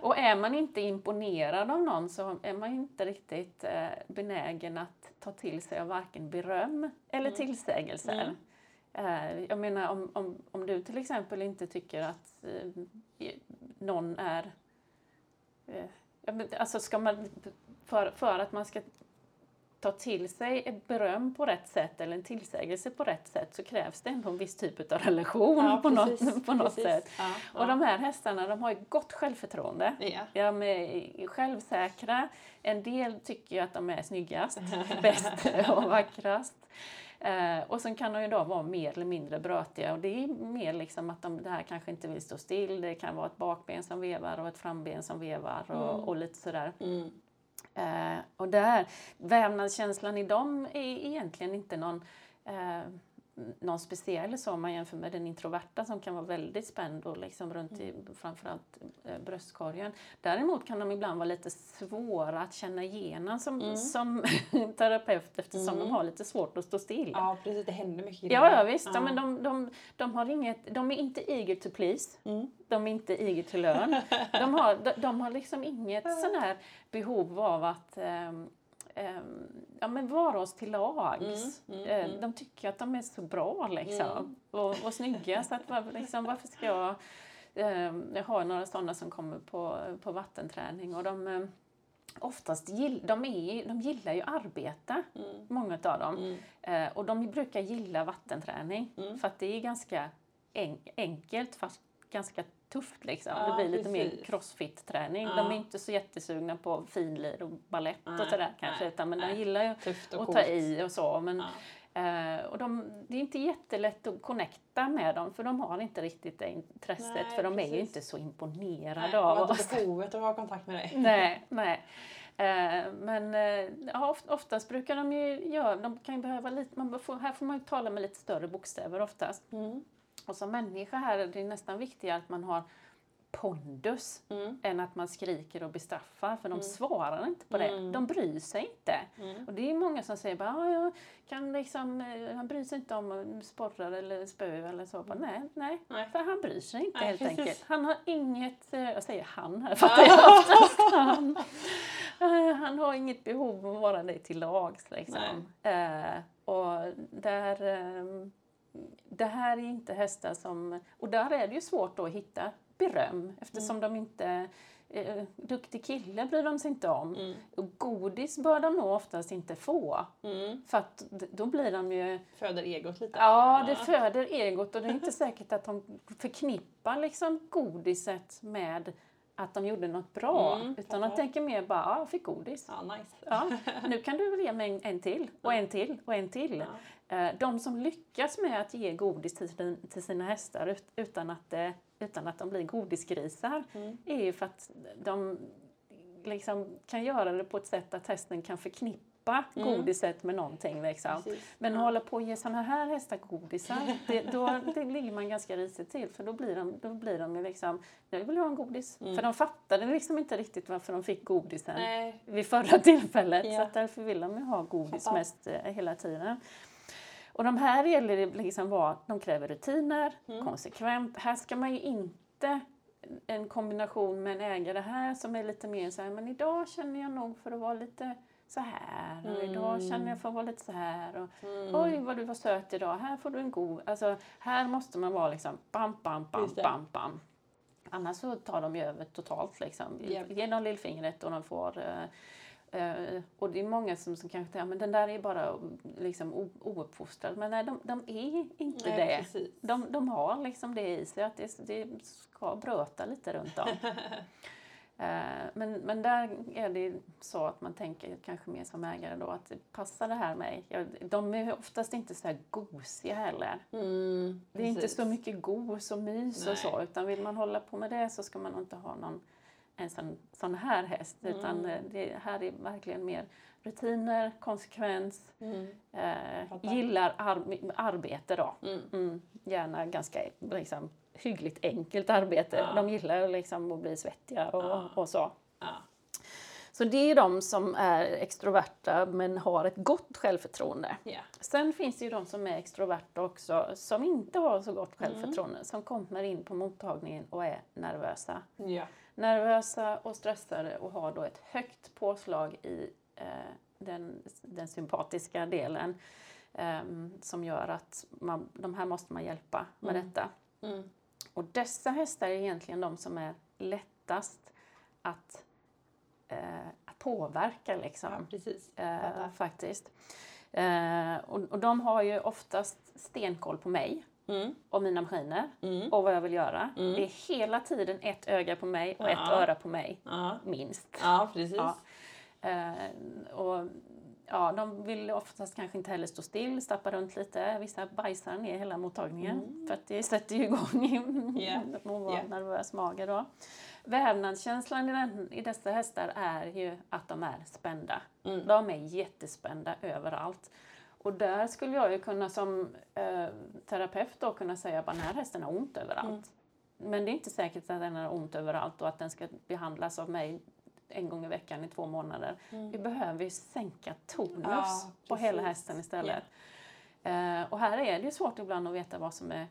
och är man inte imponerad av någon så är man inte riktigt eh, benägen att ta till sig av varken beröm eller Mm. tillsägelser. Mm. Eh, jag menar om, om, om du till exempel inte tycker att någon är... Ja, men alltså ska man, för, för att man ska ta till sig ett beröm på rätt sätt eller en tillsägelse på rätt sätt så krävs det ändå en viss typ av relation Ja, på, precis, något, på något precis. sätt. Ja, Och ja. de här hästarna de har ju gott självförtroende. Ja. De är självsäkra. En del tycker ju att de är snyggast, bäst och vackrast. Eh, och sen kan de ju då vara mer eller mindre brötiga och det är mer liksom att de det här kanske inte vill stå still. Det kan vara ett bakben som vevar och ett framben som vevar och, Mm. och lite sådär. Mm. Eh, och där, vävnadskänslan i dem är egentligen inte någon, eh, någon speciell så om man jämför med den introverta som kan vara väldigt spänd och liksom runt i framförallt eh, bröstkorgen. Däremot kan de ibland vara lite svåra att känna igenom som, Mm. som terapeut eftersom Mm. de har lite svårt att stå still. ja, precis. Det händer mycket Ja, ja visst. Ja. Ja. men de, de, de, har inget, de är inte eager to please. Mm. De är inte eager to learn. De har, de, de har liksom inget sån här behov av att ehm, ja, men vara oss till lags. Mm, mm, Eh, mm. De tycker att de är så bra liksom. Mm. Och, och snygga. Så att, var- liksom, varför ska jag... ehm, jag har några sådana som kommer på, på vattenträning och de ehm, oftast gill, de, är, de gillar ju arbete, Mm. många av dem. Mm. Eh, och de brukar gilla vattenträning Mm. för att det är ganska en, enkelt fast ganska tufft liksom. Ja, det blir lite mer precis. crossfit-träning. Ja. De är inte så jättesugna på finlir och ballett och Nej, sådär kanske nej, utan men nej. de gillar ju Tufft och att ta i och så. Men, eh, och de, det är inte jättelätt att connecta med dem för de har inte riktigt det intresset Nej, för de är ju precis. inte så Nej, imponerade de av har oss. inte behovet att ha kontakt med dig. Nej, nej. Eh, men eh, ja, oft- oftast brukar de ju göra, de kan ju behöva lite, man får, här får man ju tala med lite större bokstäver oftast. Mm. Och som människa här är det nästan viktigare att man har pondus Mm. än att man skriker och bestraffar för de Mm. svarar inte på det. Mm. De bryr sig inte. Mm. Och det är många som säger bara, "Ja, jag kan liksom, eh, han bryr sig inte om sporrar eller spö eller så. Bara, nej, nej, Nej. för han bryr sig inte Nej, helt precis. enkelt. Han har inget, eh, jag säger han här för att det är oftast han. Eh, Han har inget behov av att vara dig till lags liksom. Eh, och där, eh, det här är inte hästar som, och där är det ju svårt då att hitta beröm eftersom Mm. de inte Eh, duktig kille bryr de sig inte om. Mm. Och godis bör de nog oftast inte få. Mm. För att då blir de ju... Föder egot lite. Ja, det föder egot och det är inte säkert att de förknippar liksom godiset med att de gjorde något bra. Mm, utan de tänker mer bara, ja, jag fick godis. Ja, nice. Ja, nu kan du väl ge mig en, till och en till och en till. Ja. Eh, De som lyckas med att ge godis till, sin- till sina hästar ut- utan att, det, utan att de blir godisgrisar Mm. är ju för att de liksom kan göra det på ett sätt att hästen kan förknippa Mm. godiset med någonting. Liksom. Precis. Men att Ja. hålla på och ge sådana här hästar godisar, det, då det ligger man ganska risigt till för då blir de, då blir de liksom, nu vill jag ha en godis. Mm. För de fattade liksom inte riktigt varför de fick godisen Nej. vid förra tillfället. Ja. Så därför vill de ju ha godis Fattar. mest eh, hela tiden. Och de här gäller det liksom vara, de kräver rutiner, Mm. konsekvent. Här ska man ju inte en kombination med en ägare här som är lite mer så här, men idag känner jag nog för att vara lite så här och idag Mm. känner jag för att vara lite så här. Och, Mm. Oj vad du var söt idag, här får du en god... Alltså här måste man vara liksom bam, bam, bam, bam, bam. Annars så tar de ju över totalt liksom. Japp. Ge dem lillfingret och de får... eh, eh, och det är många som, som kanske tänker men den där är bara liksom ouppfostrad. Men nej, de, de är inte Nej, det. precis. De, de har liksom det i sig, att det, det ska bröta lite runt om. Eh, men, men där är det så att man tänker kanske mer som ägare då att passar det här mig? Ja, de är oftast inte så här gosiga heller. Mm, Det är inte så mycket gos och mys Nej. och så utan vill man hålla på med det så ska man inte ha någon en sån, sån här häst utan Mm. eh, det här är verkligen mer rutiner, konsekvens, Mm. eh, gillar ar- arbete då. Mm. Mm, gärna ganska liksom, hyggligt enkelt arbete. Ja. De gillar liksom att bli svettiga och, Ja. och så. Ja. Så det är de som är extroverta men har ett gott självförtroende. Ja. Sen finns det ju de som är extroverta också som inte har så gott Mm. självförtroende. Som kommer in på mottagningen och är nervösa. Ja. Nervösa och stressade och har då ett högt påslag i eh, den, den sympatiska delen. ehm, som gör att man, de här måste man hjälpa med Mm. detta. Mm. Och dessa hästar är egentligen de som är lättast att, eh, att påverka. Liksom. ja, precis. Eh, faktiskt. Eh, och, och de har ju oftast stenkoll på mig Mm. och mina maskiner Mm. och vad jag vill göra. Mm. Det är hela tiden ett öga på mig och ett Ja. öra på mig, Ja. minst. ja, precis. Ja. Eh, och, ja, de vill oftast kanske inte heller stå still, stappa runt lite. Vissa bajsar ner hela mottagningen Mm. för att det sätter ju igång Ja. att vara Ja. nervös mage då. Vävnadskänslan i, den, i dessa hästar är ju att de är spända. Mm. De är jättespända överallt. Och där skulle jag ju kunna som eh, terapeut då kunna säga att den här hästen har ont överallt. Mm. Men det är inte säkert att den har ont överallt och att den ska behandlas av mig en gång i veckan i två månader. Vi behöver ju sänka tonus Mm. Ja, på hela hästen istället. Eh, och här är det ju svårt ibland att veta vad som är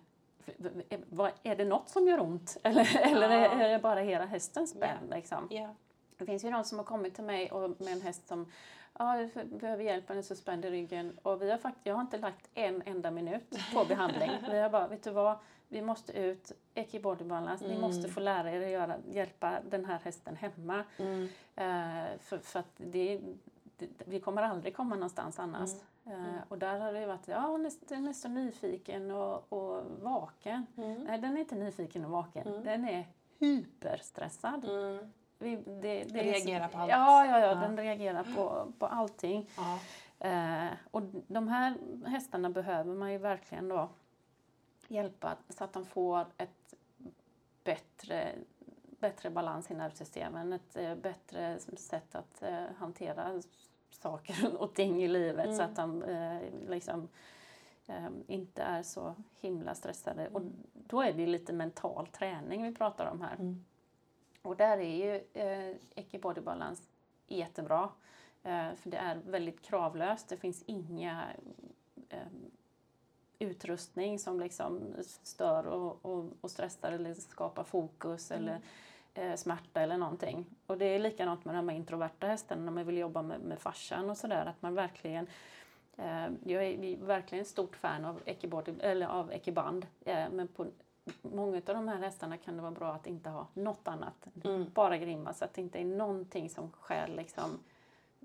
är- det något som gör ont eller, eller är det bara hela hästen spänd? Liksom? Ja. Det finns ju de som har kommit till mig och med en häst som ja, jag behöver hjälp, den är så spänd i ryggen. Och vi har fakt- jag har inte lagt en enda minut på behandling. Vi har bara, vet du vad, vi måste ut, Eki Body Balance, ni Mm. måste få lära er att göra, hjälpa den här hästen hemma. Mm. Eh, för, för att det, det, vi kommer aldrig komma någonstans annars. Eh, och där har det varit, ja den är så nyfiken och, och vaken. Mm. Nej, den är inte nyfiken och vaken. Mm. Den är hyperstressad. Mm. Vi, det, det är- Reagerar på allt. Ja, ja, ja, Ja. den reagerar på, på allting. Ja. Eh, och de här hästarna behöver man ju verkligen då hjälpa så att de får ett bättre, bättre balans i nervsystemen, ett eh, bättre sätt att eh, hantera saker och ting i livet så Mm. att de eh, liksom eh, inte är så himla stressade. Och då är det lite mental träning vi pratar om här. Mm. Och där är ju eh, Ecki Balance jättebra. Eh, för det är väldigt kravlöst. Det finns inga eh, utrustning som liksom stör och, och, och stressar eller skapar fokus Mm. eller eh, smärta eller någonting. Och det är likadant med de här introverta hästarna när man vill jobba med, med farsan och sådär. Att man verkligen eh, jag är verkligen stort fan av Ekibody, eller av Ekiband. Eh, men på många av de här hästarna kan det vara bra att inte ha något annat. Mm. Bara grimma så att det inte är någonting som skäl liksom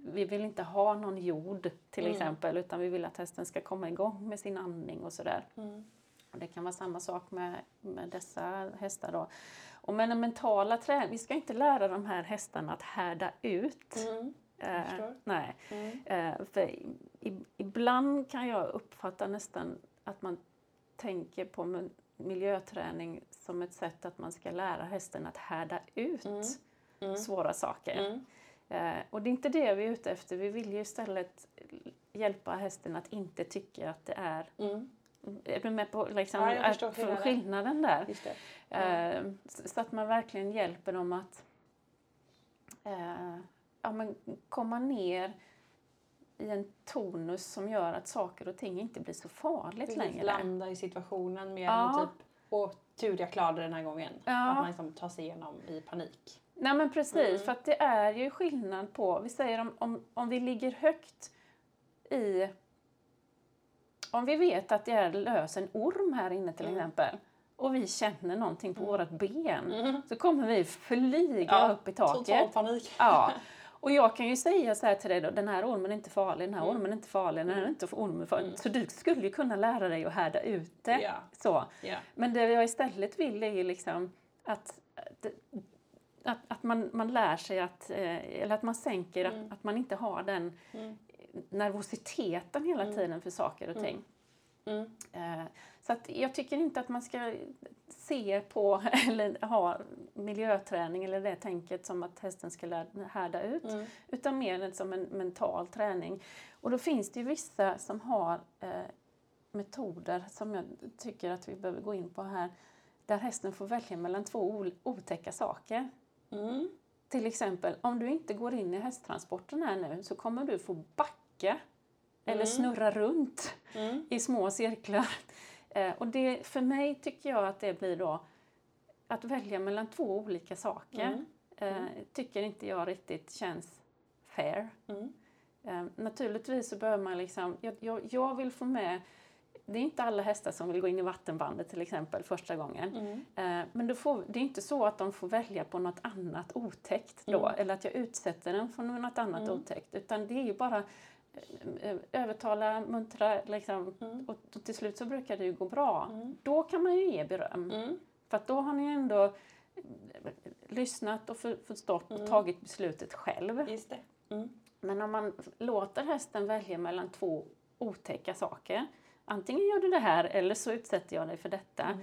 vi vill inte ha någon jord till Mm. exempel utan vi vill att hästen ska komma igång med sin andning och sådär. Mm. Och det kan vara samma sak med, med dessa hästar då. Och med den mentala träningen, vi ska inte lära de här hästarna att härda ut. Mm. Eh, nej. Mm. Eh, för i, i, ibland kan jag uppfatta nästan att man tänker på mi- miljöträning som ett sätt att man ska lära hästen att härda ut Mm. Mm. svåra saker. Mm. Eh, och det är inte det vi är ute efter. Vi vill ju istället hjälpa hästen att inte tycka att det är... Mm. Är med på liksom, Ja, att- skillnaden. skillnaden där? Eh, så att man verkligen hjälper dem att eh, ja, men komma ner i en tonus som gör att saker och ting inte blir så farligt Precis, längre. landa i situationen mer Ja. än typ och tur jag klarade den här gången. Ja. Att man liksom tar sig igenom i panik. Nej men precis, Mm. för att det är ju skillnad på, vi säger om, om, om vi ligger högt i, om vi vet att det är lös en orm här inne till Mm. exempel och vi känner någonting på Mm. vårt ben Mm. så kommer vi flyga Ja, upp i taket. Total panik. Ja. Och jag kan ju säga så här till dig då, den här ormen är inte farlig, den här Mm. ormen är inte farlig, den här är Mm. inte ormen farlig. Mm. Så du skulle ju kunna lära dig att härda ut det. Ja. Så. Ja. Men det jag istället vill är ju liksom att, att, att man, man lär sig att, eh, eller att man sänker, Mm. att, att man inte har den Mm. nervositeten hela Mm. tiden för saker och Mm. ting. Mm. Eh, Så att jag tycker inte att man ska se på eller ha miljöträning eller det tänket som att hästen ska härda ut Mm. utan mer som en mental träning. Och då finns det ju vissa som har eh, metoder som jag tycker att vi behöver gå in på här där hästen får välja mellan två otäcka saker. Mm. Till exempel, om du inte går in i hästtransporten här nu så kommer du få backa eller Mm. snurra runt Mm. i små cirklar. Eh, och det, för mig tycker jag att det blir då att välja mellan två olika saker. Mm. Eh, tycker inte jag riktigt känns fair. Mm. Eh, naturligtvis så behöver man liksom, jag, jag, jag vill få med, det är inte alla hästar som vill gå in i vattenbandet till exempel första gången. Mm. Eh, men då får, det är inte så att de får välja på något annat otäckt då, Mm. eller att jag utsätter den för något annat Mm. otäckt. Utan det är ju bara eh, eh, övertala, muntra, liksom, Mm. och, till slut så brukar det ju gå bra. Mm. Då kan man ju ge beröm. Mm. För att då har ni ändå lyssnat och för, förstått och Mm. tagit beslutet själv. Men om man låter hästen välja mellan två otäcka saker. Antingen gör du det här eller så utsätter jag dig för detta.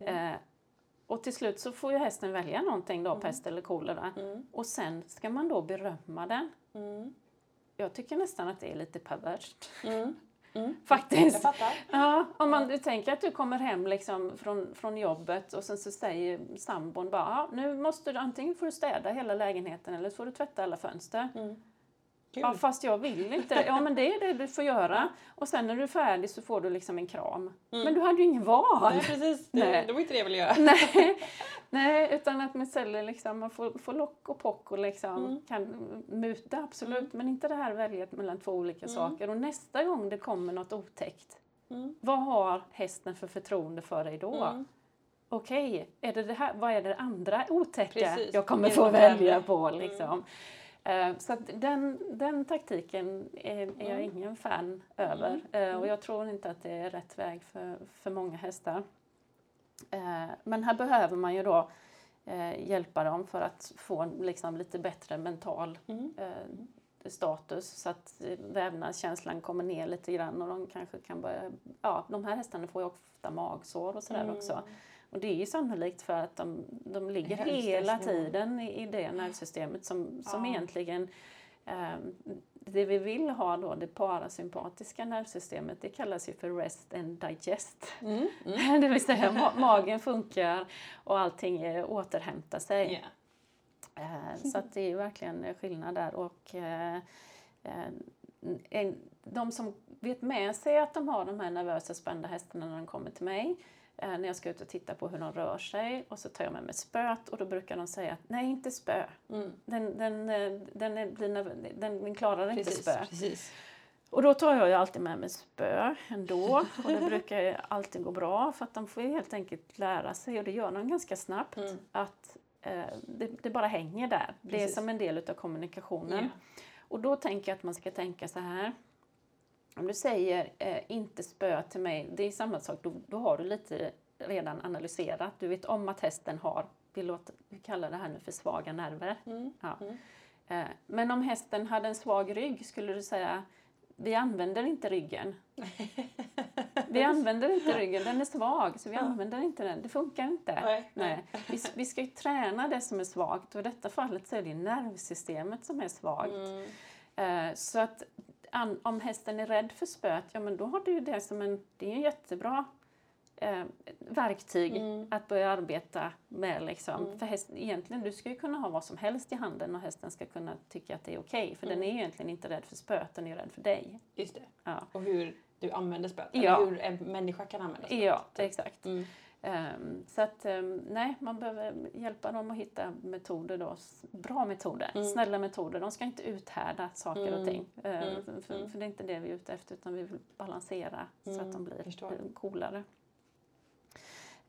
Mm. Eh, och till slut så får ju hästen välja någonting då, Mm. pest eller kolera. Mm. Och sen ska man då berömma den. Mm. Jag tycker nästan att det är lite perverst. Mm. Mm. Faktiskt. Ja, om man du tänker att du kommer hem liksom från, från jobbet och sen så säger sambon bara nu måste du antingen får du städa hela lägenheten eller så får du tvätta alla fönster. Kul. Ja, fast jag vill inte. Ja, men det är det du får göra. Och sen när du är färdig så får du liksom en kram. Mm. Men du hade ju ingen val. Nej, precis. Nej. det var inte det jag ville göra. Nej, nej, utan att man säljer liksom, man får, får lock och pock och liksom Mm. kan muta absolut, Mm. men inte det här väljet mellan två olika Mm. saker. Och nästa gång det kommer något otäckt, Mm. vad har hästen för förtroende för dig då? Mm. Okej, är det det här, vad är det andra otäcka Precis. jag kommer få välja på? Liksom. Eh, Så den, den taktiken är, är jag Mm. ingen fan över. Eh, Mm. Och jag tror inte att det är rätt väg för, för många hästar. Eh, Men här behöver man ju då eh, hjälpa dem för att få liksom lite bättre mental Mm. eh, status så att eh, vävnadskänslan kommer ner lite grann och de kanske kan börja, ja de här hästarna får ju ofta magsår och sådär Mm. också. Och det är ju sannolikt för att de, de ligger hela tiden i, i det nervsystemet som, som Ja. egentligen Ehm, det vi vill ha då, det parasympatiska nervsystemet, det kallas ju för rest and digest. Mm. Mm. det vill säga ma magen funkar och allting återhämtar sig. Yeah. Så att det är verkligen skillnad där. Och, eh, de som vet med sig att de har de här nervösa spända hästarna när de kommer till mig, eh, när jag ska ut och titta på hur de rör sig och så tar jag med mig spöet och då brukar de säga att nej, inte spö. Mm. Den, den, eh, den, är, den, den klarar precis, inte spö. Precis. Och då tar jag ju alltid med mig spö ändå och det brukar alltid gå bra för att de får helt enkelt lära sig och det gör de ganska snabbt mm. att eh, det, det, bara hänger där. Precis. Det är som en del av kommunikationen. Yeah. Och då tänker jag att man ska tänka så här om du säger eh, inte spö till mig, det är samma sak, då, då, har du lite redan analyserat. Du vet om att hästen har, vi, låter, vi kallar det här nu för svaga nerver. Mm. Ja. Mm. Eh, men om hästen hade en svag rygg, skulle du säga vi använder inte ryggen. Vi använder inte ryggen, den är svag så vi använder inte den. Det funkar inte. Nej. Nej. Vi, vi ska ju träna det som är svagt och i detta fallet så är det nervsystemet som är svagt. Mm. Uh, så att om hästen är rädd för spöet, ja men då har du ju det som en, det är en jättebra eh, verktyg mm. att börja arbeta med. Liksom. Mm. För häst, egentligen, du ska ju kunna ha vad som helst i handen och hästen ska kunna tycka att det är okej. Okay, för mm. den är egentligen inte rädd för spöet, den är rädd för dig. Just det. Ja. Och hur du använder spöet, ja. hur en människa kan använda spöet. Ja, exakt. Mm. Um, så att um, nej, man behöver hjälpa dem att hitta metoder då, bra metoder, mm. snälla metoder. De ska inte uthärda saker mm. och ting. Uh, mm. För, för, för, det är inte det vi är ute efter utan vi vill balansera så att de mm. blir Förstår. coolare.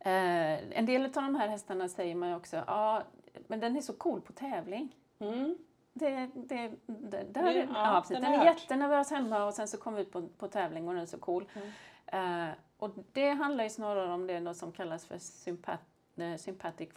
Uh, en del av de här hästarna säger man ju också, ja men den är så cool på tävling. Mm. Det, det, det, där, ja, ja, den är jättenervös hemma och sen så kommer vi ut på, på tävling och den är så cool. Uh, och det handlar ju snarare om det som kallas för sympat eh, sympatic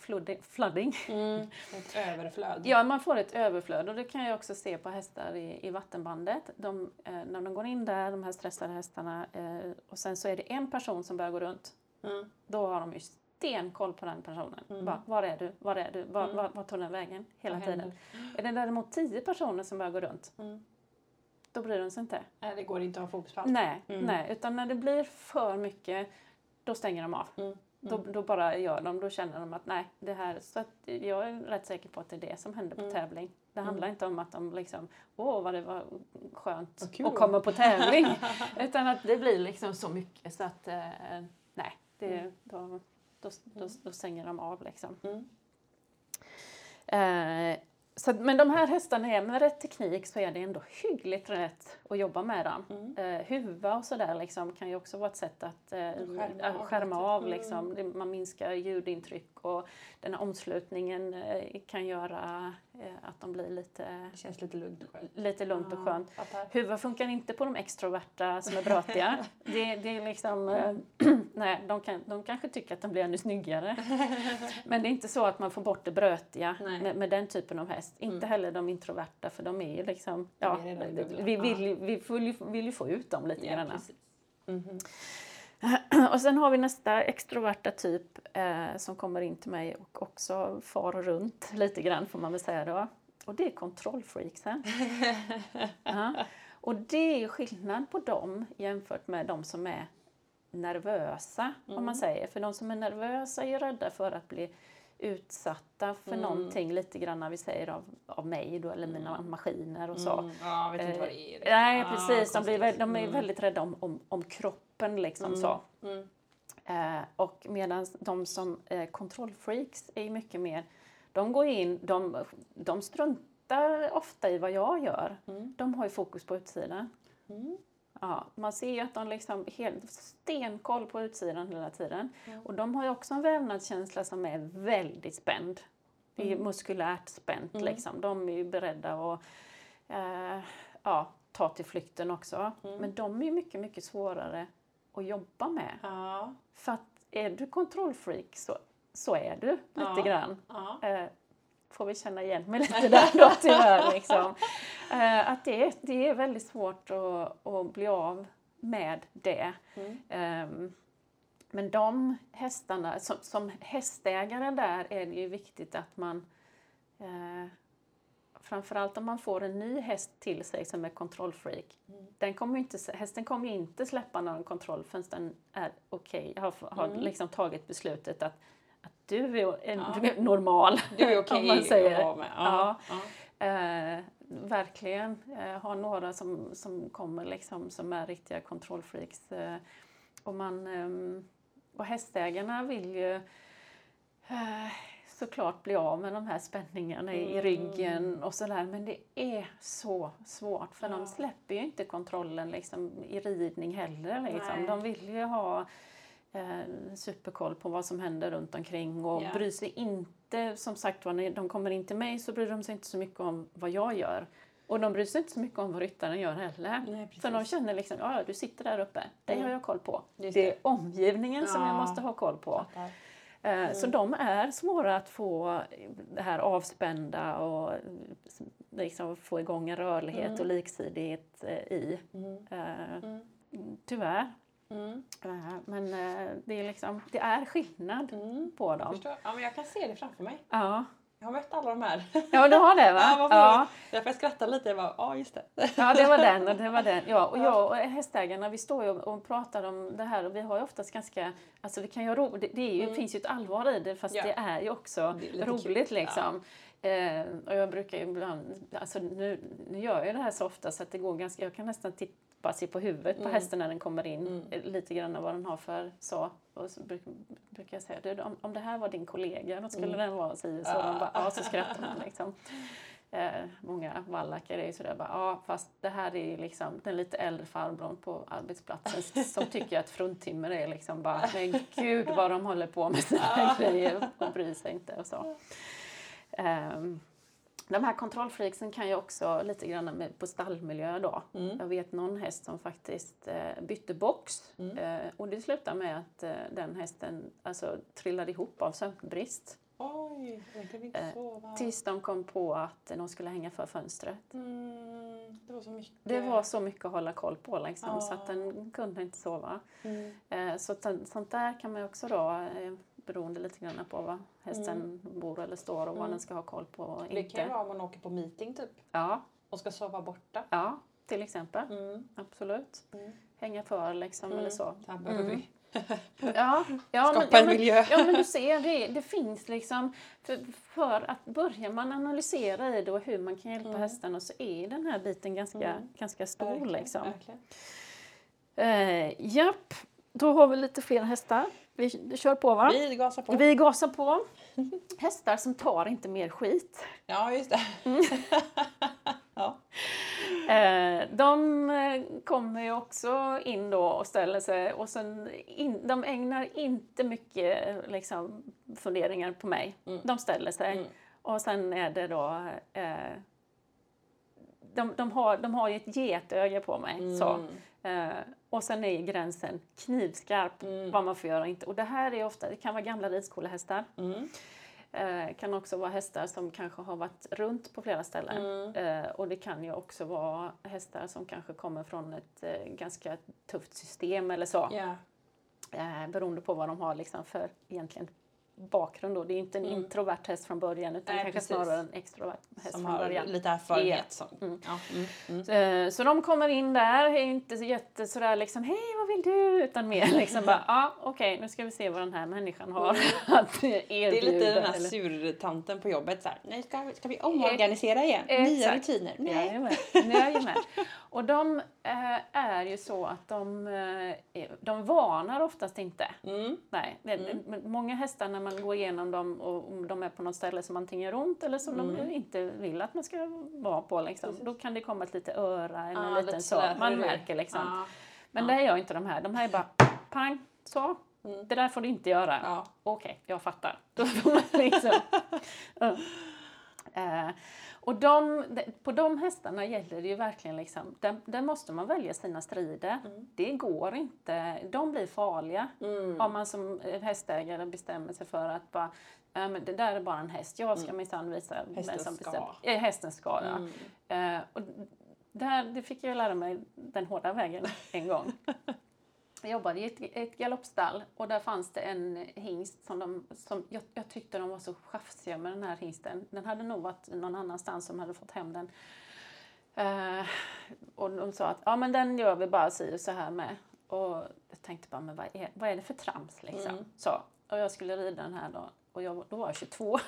flooding. Mm, ett överflöd. Ja, man får ett överflöd och det kan jag också se på hästar i, i vattenbandet. De, eh, när de går in där, de här stressade hästarna, eh, och sen så är det en person som börjar gå runt. Mm. Då har de ju stenkoll på den personen. Mm. Bara, var är du? Var är du? Var, mm. var, var tog den vägen? Hela tiden. Är det däremot tio personer som börjar gå runt, mm då bryr de sig inte. Nej, det går inte att ha fokus på allt. Nej, mm. nej, utan när det blir för mycket, då stänger de av. Mm. Då, mm. då, bara gör de, då känner de att nej, det här, så att jag är rätt säker på att det är det som händer på mm. tävling. Det mm. handlar inte om att de liksom, åh vad det var skönt att komma på tävling. utan att det blir liksom så mycket så att, eh, nej, det, då, då, då, då, stänger de av liksom. Eh, så, men de här hästarna, är, med rätt teknik så är det ändå hyggligt rätt att jobba med dem. Mm. Eh, huva och sådär liksom, kan ju också vara ett sätt att eh, skärma av. Av liksom. mm. Man minskar ljudintryck och den här omslutningen eh, kan göra eh, att de blir lite... Det känns lite lugnt och skönt. Lite lugnt och skönt. Huva funkar inte på de extroverta som är brötiga. det, det är liksom... Eh, nej, de, kan, de kanske tycker att de blir ännu snyggare. Men det är inte så att man får bort det brötiga med, med, den typen av häst. Mm. Inte heller de introverta för de är ju liksom... Ja, vi vill, vi vill, ju, vill ju få ut dem lite ja, grann. Mm -hmm. Och sen har vi nästa extroverta typ eh, som kommer in till mig och också far runt lite grann får man väl säga då. Och det är kontrollfreaksen. ja. Och det är skillnad på dem jämfört med de som är nervösa, mm. om man mm. säger. För de som är nervösa är ju rädda för att bli utsatta för mm. någonting lite grann när vi säger av, av mig då, eller mina mm. maskiner och så. Mm. Ja, vet inte vad det är. Eh, nej, ah, precis. De, blir, de är mm. väldigt rädda om, om, om kroppen liksom mm. så. Mm. Eh, och medan de som eh, kontrollfreaks är mycket mer, de går in, de, de struntar ofta i vad jag gör. De har ju fokus på utsidan. Ja, man ser ju att de liksom helt stenkoll på utsidan hela tiden. Mm. Och de har ju också en vävnadskänsla som är väldigt spänd. Det är mm. muskulärt spänt mm. liksom. De är ju beredda att eh, ja, ta till flykten också. Mm. Men de är ju mycket, mycket svårare att jobba med. Ja. För att är du kontrollfreak så, så är du lite ja. grann. Ja. Eh, får vi känna igen mig lite där då tyvärr. Liksom. Uh, att det, det är väldigt svårt att, att bli av med det. Mm. Um, men de hästarna, som, som hästägare där är det ju viktigt att man uh, framförallt om man får en ny häst till sig som är kontrollfreak. Mm. Den kommer inte, hästen kommer inte släppa någon kontroll förrän den är okej, okay, har, har Mm. liksom tagit beslutet att, att du är, en, Ja. du är normal. Du är okej om man säger. att vara med. Ja. Ja. Ja. Eh, verkligen. Eh, har några som, som kommer liksom som är riktiga kontrollfreaks. Eh, och, man, ehm, och hästägarna vill ju såklart bli av med de här spänningarna i, i Mm. ryggen och sådär. Men det är så svårt för Ja. de släpper ju inte kontrollen liksom, i ridning heller. Liksom. Nej. De vill ju ha eh, superkoll på vad som händer runt omkring och Ja. bryr sig inte, som sagt när de kommer in till mig så bryr de sig inte så mycket om vad jag gör. Och de bryr sig inte så mycket om vad ryttaren gör heller. Nej, precis. För de känner liksom, ja du sitter där uppe, det Mm. har jag koll på. Just Det är omgivningen som jag Ja. måste ha koll på. Fattar. Eh, Så de är svåra att få det här avspända och liksom få igång en rörlighet Mm. och liksidighet eh, i. Mm. Eh, Mm. Tyvärr. Mm. Men det är, liksom, det är skillnad Mm. på dem. Förstår. Ja, men jag kan se det framför mig. Ja, Jag har mött alla de här. ja du har det va? Ja. Ja. Därför jag skrattar lite. Jag bara, ja just det. Ja, det var den och det var den. Ja, och jag och hästägarna, vi står ju och pratar om det här och vi har ju oftast ganska, alltså vi kan ju ro, det, ju, Mm. finns ju ett allvar i det fast Ja. det är ju också är roligt kul. liksom. Eh, och jag brukar ju ibland, alltså nu, nu gör jag det här så ofta så att det går ganska, jag kan nästan tippa sig på huvudet på Mm. hästen när den kommer in, Mm. eh, lite grann vad den har för så. Och så bruk, brukar jag säga, du, om, om det här var din kollega, då skulle Mm. den vara si så. De bara, ja, så skrattar man liksom. Eh, många vallackar är ju sådär bara, ja fast det här är ju liksom den lite äldre farbrorn på arbetsplatsen som tycker att fruntimmer är liksom bara, men gud vad de håller på med sina här grejer och bryr sig inte och så. Ehm, de här kontrollfreaksen kan ju också lite grann med, på stallmiljö då. Mm. Jag vet någon häst som faktiskt eh, bytte box Mm. eh, och det slutade med att eh, den hästen alltså, trillade ihop av sömnbrist. Oj, den kunde inte sova. Tills de kom på att de skulle hänga för fönstret. Mm, det var så mycket. Det var så mycket att hålla koll på liksom, Ja. så att den kunde inte sova. Mm. Så sånt där kan man ju också då, beroende lite grann på vad hästen bor eller står och vad Mm. den ska ha koll på och Det kan ju inte. vara om man åker på meeting typ Ja, och ska sova borta. ja, till exempel. Mm. Absolut. Mm. Hänga för liksom eller så. Här behöver Mm. vi Ja, ja, skapa men, ja, en men, miljö. ja men du ser, det, det finns liksom, för, för att börjar man analysera i det och hur man kan hjälpa Mm. hästarna så är den här biten ganska, Mm. ganska stor Verkligen, liksom. verkligen. Eh, japp, då har vi lite fler hästar. Vi, kör på va? Vi gasar på. Vi gasar på. Hästar som tar inte mer skit. Ja, just det. ja. Eh, de kommer ju också in då och ställer sig och sen in, de ägnar inte mycket liksom, funderingar på mig. Mm. De ställer sig Mm. och sen är det då eh, de, de, har, de har ju ett getöga på mig. Så. Mm. Eh, och sen är gränsen knivskarp Mm. vad man får göra och inte. Och det här är ofta, det kan vara gamla ridskolehästar. Mm. Eh, kan också vara hästar som kanske har varit runt på flera ställen. Mm. Eh, och det kan ju också vara hästar som kanske kommer från ett eh, ganska tufft system eller så. Eh, beroende på vad de har liksom för egentligen bakgrund då. Det är inte en Mm. introvert häst från början utan Nej, kanske precis. snarare en extrovert häst Som från har början. lite erfarenhet. Som. Mm. Ja. Mm. Mm. Eh, Så de kommer in där, är inte så jätte sådär liksom hej vad vill du? Utan mer liksom bara ja okej nu ska vi se vad den här människan har att erbjuda. Det är lite den här surtanten på jobbet. Så här, Nej, ska, ska vi omorganisera igen? Exakt. Nya rutiner? Nej. Jajamän, jajamän. Och de eh, är ju så att de, eh, de varnar oftast inte. Mm. Nej, det, Mm. många hästar när man går igenom dem och de är på något ställe som antingen gör ont eller som Mm. de inte vill att man ska vara på. Liksom. Precis. Då kan det komma ett litet öra eller Ja, en liten sådär, Man märker liksom. Ja. Men det gör inte de här. De här är bara pang, så. Mm. Det där får du inte göra. Ja. Okej, jag fattar. Då får man liksom... Ja. Eh, och de, de, på de hästarna gäller det ju verkligen liksom, där, där måste man välja sina strider. Mm. Det går inte, de blir farliga Mm. om man som eh, hästägare bestämmer sig för att bara, men det där är bara en häst, jag ska Mm. minsann visa vem Hästen som ska. bestämmer. Eh, hästen ska, ja. Mm. Eh, och där, det fick jag lära mig den hårda vägen en gång. jag jobbade i ett, ett galoppstall och där fanns det en hingst som, de, som jag, jag tyckte de var så chafsiga med den här hingsten. Den hade nog varit någon annanstans som hade fått hem den. Eh, och de sa att ja, men den gör vi bara si och så här med. Och jag tänkte bara, men vad är, vad är det för trams liksom? Mm. Så, och jag skulle rida den här då. Och jag, då var jag 22.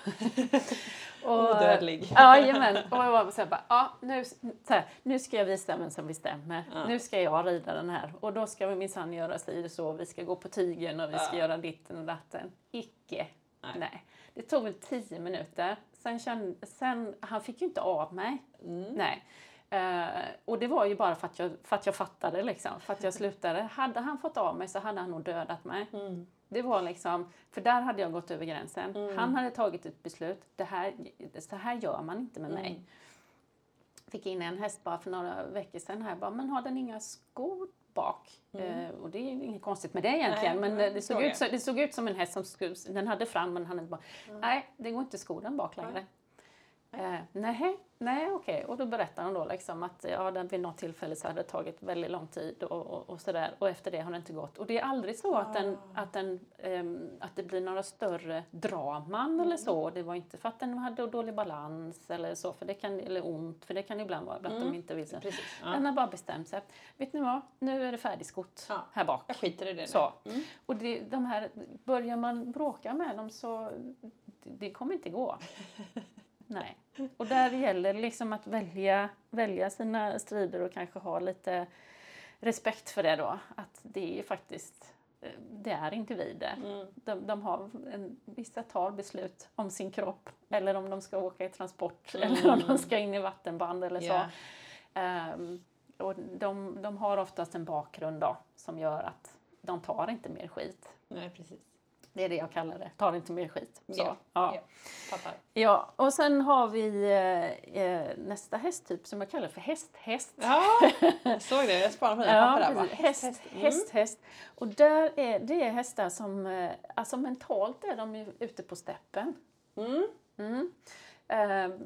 Odödlig. Jajamän. Och jag var så här, bara, ja, nu, så här, nu ska jag visa vem som bestämmer. Ja. Nu ska jag rida den här. Och då ska vi minsann göra si så. Vi ska gå på tygen och vi ska Ja. göra ditten och datten. Icke. Nej. Nej. Det tog väl tio minuter. Sen, kände, sen han fick ju inte av mig. Mm. Nej. Eh, och det var ju bara för att, jag, för att jag fattade, liksom, för att jag slutade. Hade han fått av mig så hade han nog dödat mig. Mm. Det var liksom, för där hade jag gått över gränsen. Mm. Han hade tagit ett beslut. Det här, så här gör man inte med mig. Mm. Fick in en häst bara för några veckor sedan här. Bara, men har den inga skor bak? Eh, och det är ju inget konstigt med det egentligen. Mm. Nej, men det, såg ut, så, det såg ut som en häst som skulle, den hade fram men han hade bara, nej det går inte skor den bak längre. Eh, nej, nej okej. Och då berättar hon då liksom att ja, den vid något tillfälle så hade det tagit väldigt lång tid och, och, och sådär. Och efter det har det inte gått. Och det är aldrig så att, den, Ah. att, den, ehm, att det blir några större draman eller så. Det var inte för att den hade dålig balans eller så, för det kan, eller ont, för det kan ibland vara att Mm. de inte vill. Så. Precis. Ja. Den har bara bestämt sig. Vet ni vad? Nu är det färdigskott Ja. här bak. Jag skiter i det. Så. Mm. Och det, de här, börjar man bråka med dem så det kommer inte gå. Nej. Och där gäller det liksom att välja, välja sina strider och kanske ha lite respekt för det då. Att det är faktiskt, eh, det är individer. Mm. De, de har en, vissa tar beslut om sin kropp eller om de ska åka i transport Mm. eller om de ska in i vattenband eller så. Ja. Ehm, och de, de har oftast en bakgrund då, som gör att de tar inte mer skit. Nej, precis. Det är det jag kallar det. Tar inte mer skit. Så, Ja, ja. Fattar. Ja, och sen har vi eh, eh, nästa hästtyp som jag kallar för hästhäst. Ja, jag såg det. Jag spanade på dina Ja, papper där. bara. Häst, häst. Mm. häst, häst. Och där är, det är hästar som, eh, alltså mentalt är de ju ute på steppen. Mm. Mm. Eh,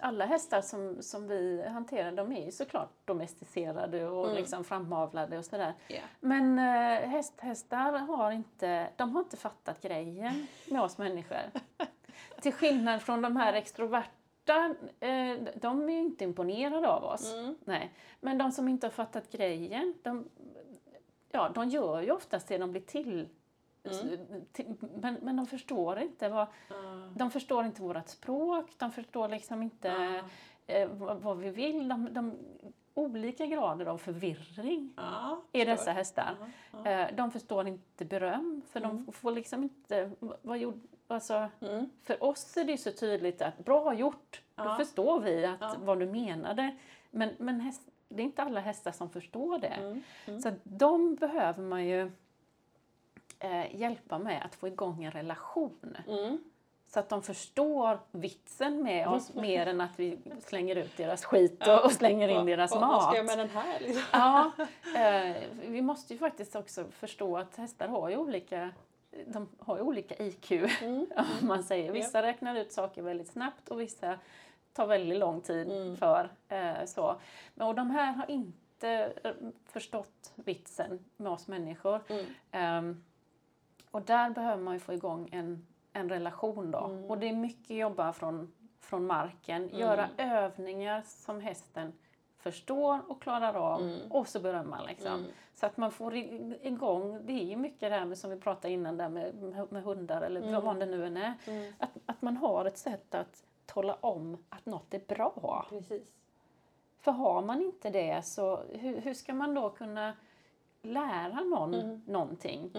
alla hästar som, som vi hanterar de är ju såklart domesticerade och Mm. liksom framavlade och sådär. Ja. Men eh, hästhästar har inte, de har inte fattat grejen med oss människor. Till skillnad från de här extroverta, eh, de är ju inte imponerade av oss. Mm. Nej. Men de som inte har fattat grejen, de, ja, de gör ju oftast det de blir till. Mm. till men, men de förstår inte vad, Ja. de förstår inte vårt språk, de förstår liksom inte Ja. eh, vad, vad vi vill. De, de, olika grader av förvirring Ja, förstår. dessa hästar. Eh, de förstår inte beröm, för Mm. de får liksom inte... Vad gjorde, alltså, Mm. för oss är det så tydligt att bra gjort, då förstår vi att, vad du menade. Men, men häst, det är inte alla hästar som förstår det. Mm. Mm. Så de behöver man ju eh, hjälpa med att få igång en relation. Mm. Så att de förstår vitsen med oss mer än att vi slänger ut deras skit och, och slänger in deras mat. Vad ska jag med den här? Liksom? Ja, eh, vi måste ju faktiskt också förstå att hästar har ju olika, de har ju olika IQ, Mm. om man säger. Vissa räknar ut saker väldigt snabbt och vissa tar väldigt lång tid Mm. för. Eh, så. Men, och de här har inte eh, förstått vitsen med oss människor. Mm. Ehm, och där behöver man ju få igång en, en relation då. Mm. Och det är mycket jobba från, från marken, Mm. göra övningar som hästen förstår och klarar av Mm. och så berömma liksom. Mm. Så att man får igång, det är ju mycket det här med, som vi pratade innan där med, med, med hundar eller Mm. vad det nu än är. Mm. Att, att man har ett sätt att tala om att något är bra. Precis. För har man inte det så hur, hur ska man då kunna lära någon Mm. någonting?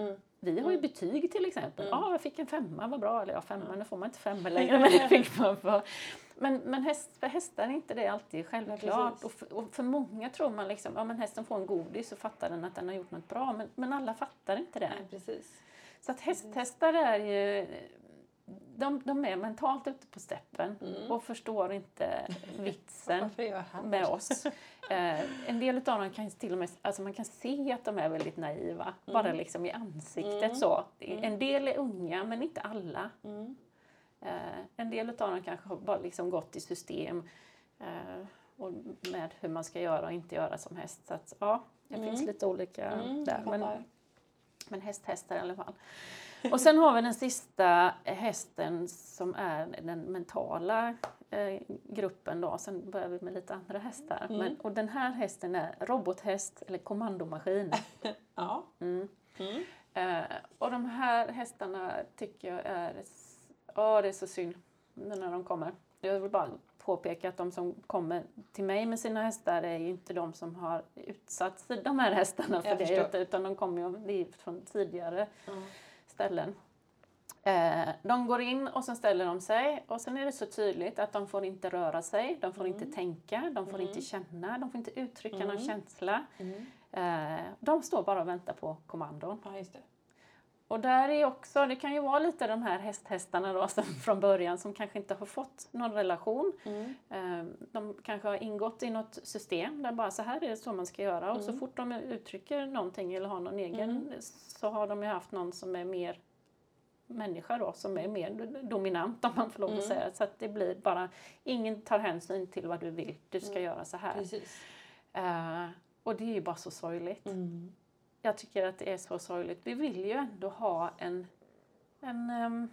Mm. Vi har ju Mm. betyg till exempel. Ja, Mm. jag fick en femma, vad bra. Eller ja, femma, Ja. nu får man inte femma längre, men det fick man för. Men, men häst, för hästar är inte det alltid självklart. och, för, och för många tror man liksom, ja men hästen får en godis så fattar den att den har gjort något bra. Men, men alla fattar inte det. Nej, precis. Så att hästhästar är ju, de, de är mentalt ute på steppen Mm. och förstår inte vitsen med oss. Eh, en del av dem kan till och med, alltså man kan se att de är väldigt naiva, bara liksom i ansiktet Mm. så. Mm. En del är unga, men inte alla. Mm. Eh, en del av dem kanske har bara liksom gått i system. Eh, och med hur man ska göra och inte göra som häst. Så att, ja, det Mm. finns lite olika Mm, där. Men, men hästhästar i alla fall. Och sen har vi den sista hästen som är den mentala eh, gruppen då. Sen börjar vi med lite andra hästar. Mm. Men, och den här hästen är robothäst eller kommandomaskin. Ja. Mm. Mm. Eh, och de här hästarna tycker jag är, ja det är så synd när de kommer. Jag vill bara påpeka att de som kommer till mig med sina hästar är ju inte de som har utsatt de här hästarna för det, utan- de kommer ju från tidigare Ja. Ställen. Eh, de går in och sen ställer de sig och sen är det så tydligt att de får inte röra sig, de får inte tänka, de får Mm. inte känna, de får inte uttrycka någon Mm. känsla. Mm. Eh, de står bara och väntar på kommandon. ja. Och där är också, det kan ju vara lite de här hästhästarna då som från början som kanske inte har fått någon relation. Mm. Eh, De kanske har ingått i något system där bara så här är det så man ska göra och så Mm. fort de uttrycker någonting eller har någon egen Mm. så har de ju haft någon som är mer människa då som är mer dominant om man får lov att Mm. säga. Så att det blir bara, ingen tar hänsyn till vad du vill, du ska Mm. göra så här. Eh, och det är ju bara så sorgligt. Mm. Jag tycker att det är så sorgligt. Vi vill ju ändå ha en, en ehm,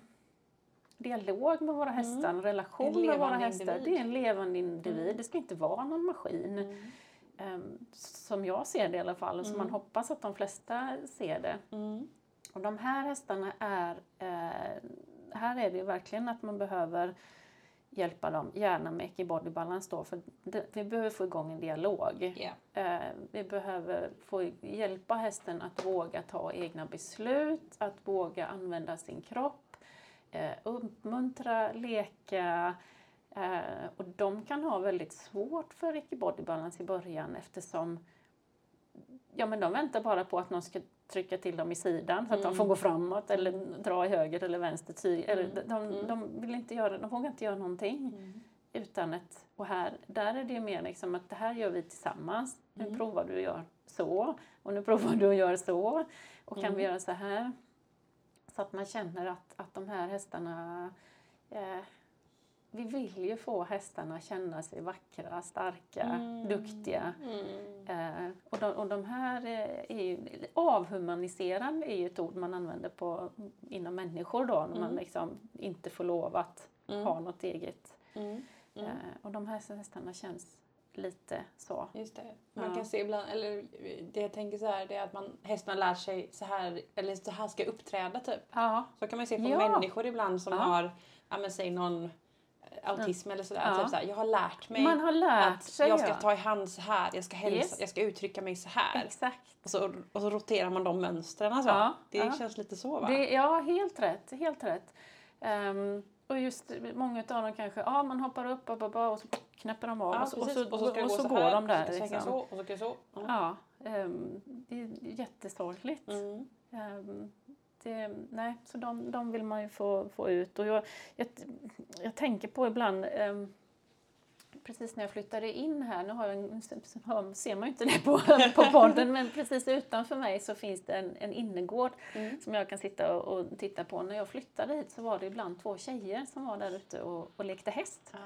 dialog med våra hästar, en relation Mm. En med våra hästar. individ. Det är en levande individ. Mm. Det ska inte vara någon maskin. Mm. ehm, som jag ser det i alla fall och som Mm. man hoppas att de flesta ser det. Mm. Och de här hästarna är, eh, här är det verkligen att man behöver hjälpa dem, gärna med Eki Body Balance då, för det, vi behöver få igång en dialog. Ja. Eh, vi behöver få hjälpa hästen att våga ta egna beslut, att våga använda sin kropp, eh, uppmuntra, leka. Eh, och de kan ha väldigt svårt för Eki Body Balance i början eftersom ja, men de väntar bara på att någon ska trycka till dem i sidan så att de Mm. får gå framåt eller dra i höger eller vänster. Ty, eller Mm. de, Mm. de, vill inte göra, de vågar inte göra någonting Mm. utan ett, och här, där är det mer liksom att det här gör vi tillsammans. Nu Mm. provar du att göra så och nu provar du att göra så och kan Mm. vi göra så här? Så att man känner att, att de här hästarna eh, vi vill ju få hästarna känna sig vackra, starka, Mm. duktiga. Mm. Eh, och, de, och de här eh, är ju, avhumaniserande är ju ett ord man använder på, inom människor då, när man Mm. liksom inte får lov att Mm. ha något eget. Mm. Mm. Eh, och de här hästarna känns lite så. Just det. Man Ja. kan se ibland, eller det jag tänker så här, det är att man, hästarna lär sig så här, eller så här ska jag uppträda typ. Ja, Så kan man se på Ja. människor ibland som har, ja men säg någon autism eller sådär. Ja. Typ så här, jag har lärt mig har lärt att sig. jag ska ja. ta i hand så här, jag ska hälsa, Yes. jag ska uttrycka mig så här. Exakt. Och så, och så roterar man de mönstren så. Ja, Det ja. känns lite så va? Det, ja, helt rätt. Helt rätt. Ehm, och just många av dem kanske, ja man hoppar upp och, och, och så knäpper de av ja, och, så, och, så, och så och så så går de där. så Liksom. så, och så ska jag så. Ja. Ja, ehm, det är jättesorgligt. Mm. Ehm, det, nej, så de, de vill man ju få, få ut. Och jag, jag, jag tänker på ibland, ehm, precis när jag flyttade in här, nu har jag en, ser man ju inte det på, på podden, men precis utanför mig så finns det en, en innergård Mm. som jag kan sitta och, och titta på. När jag flyttade hit så var det ibland två tjejer som var där ute och, och lekte häst. Ah.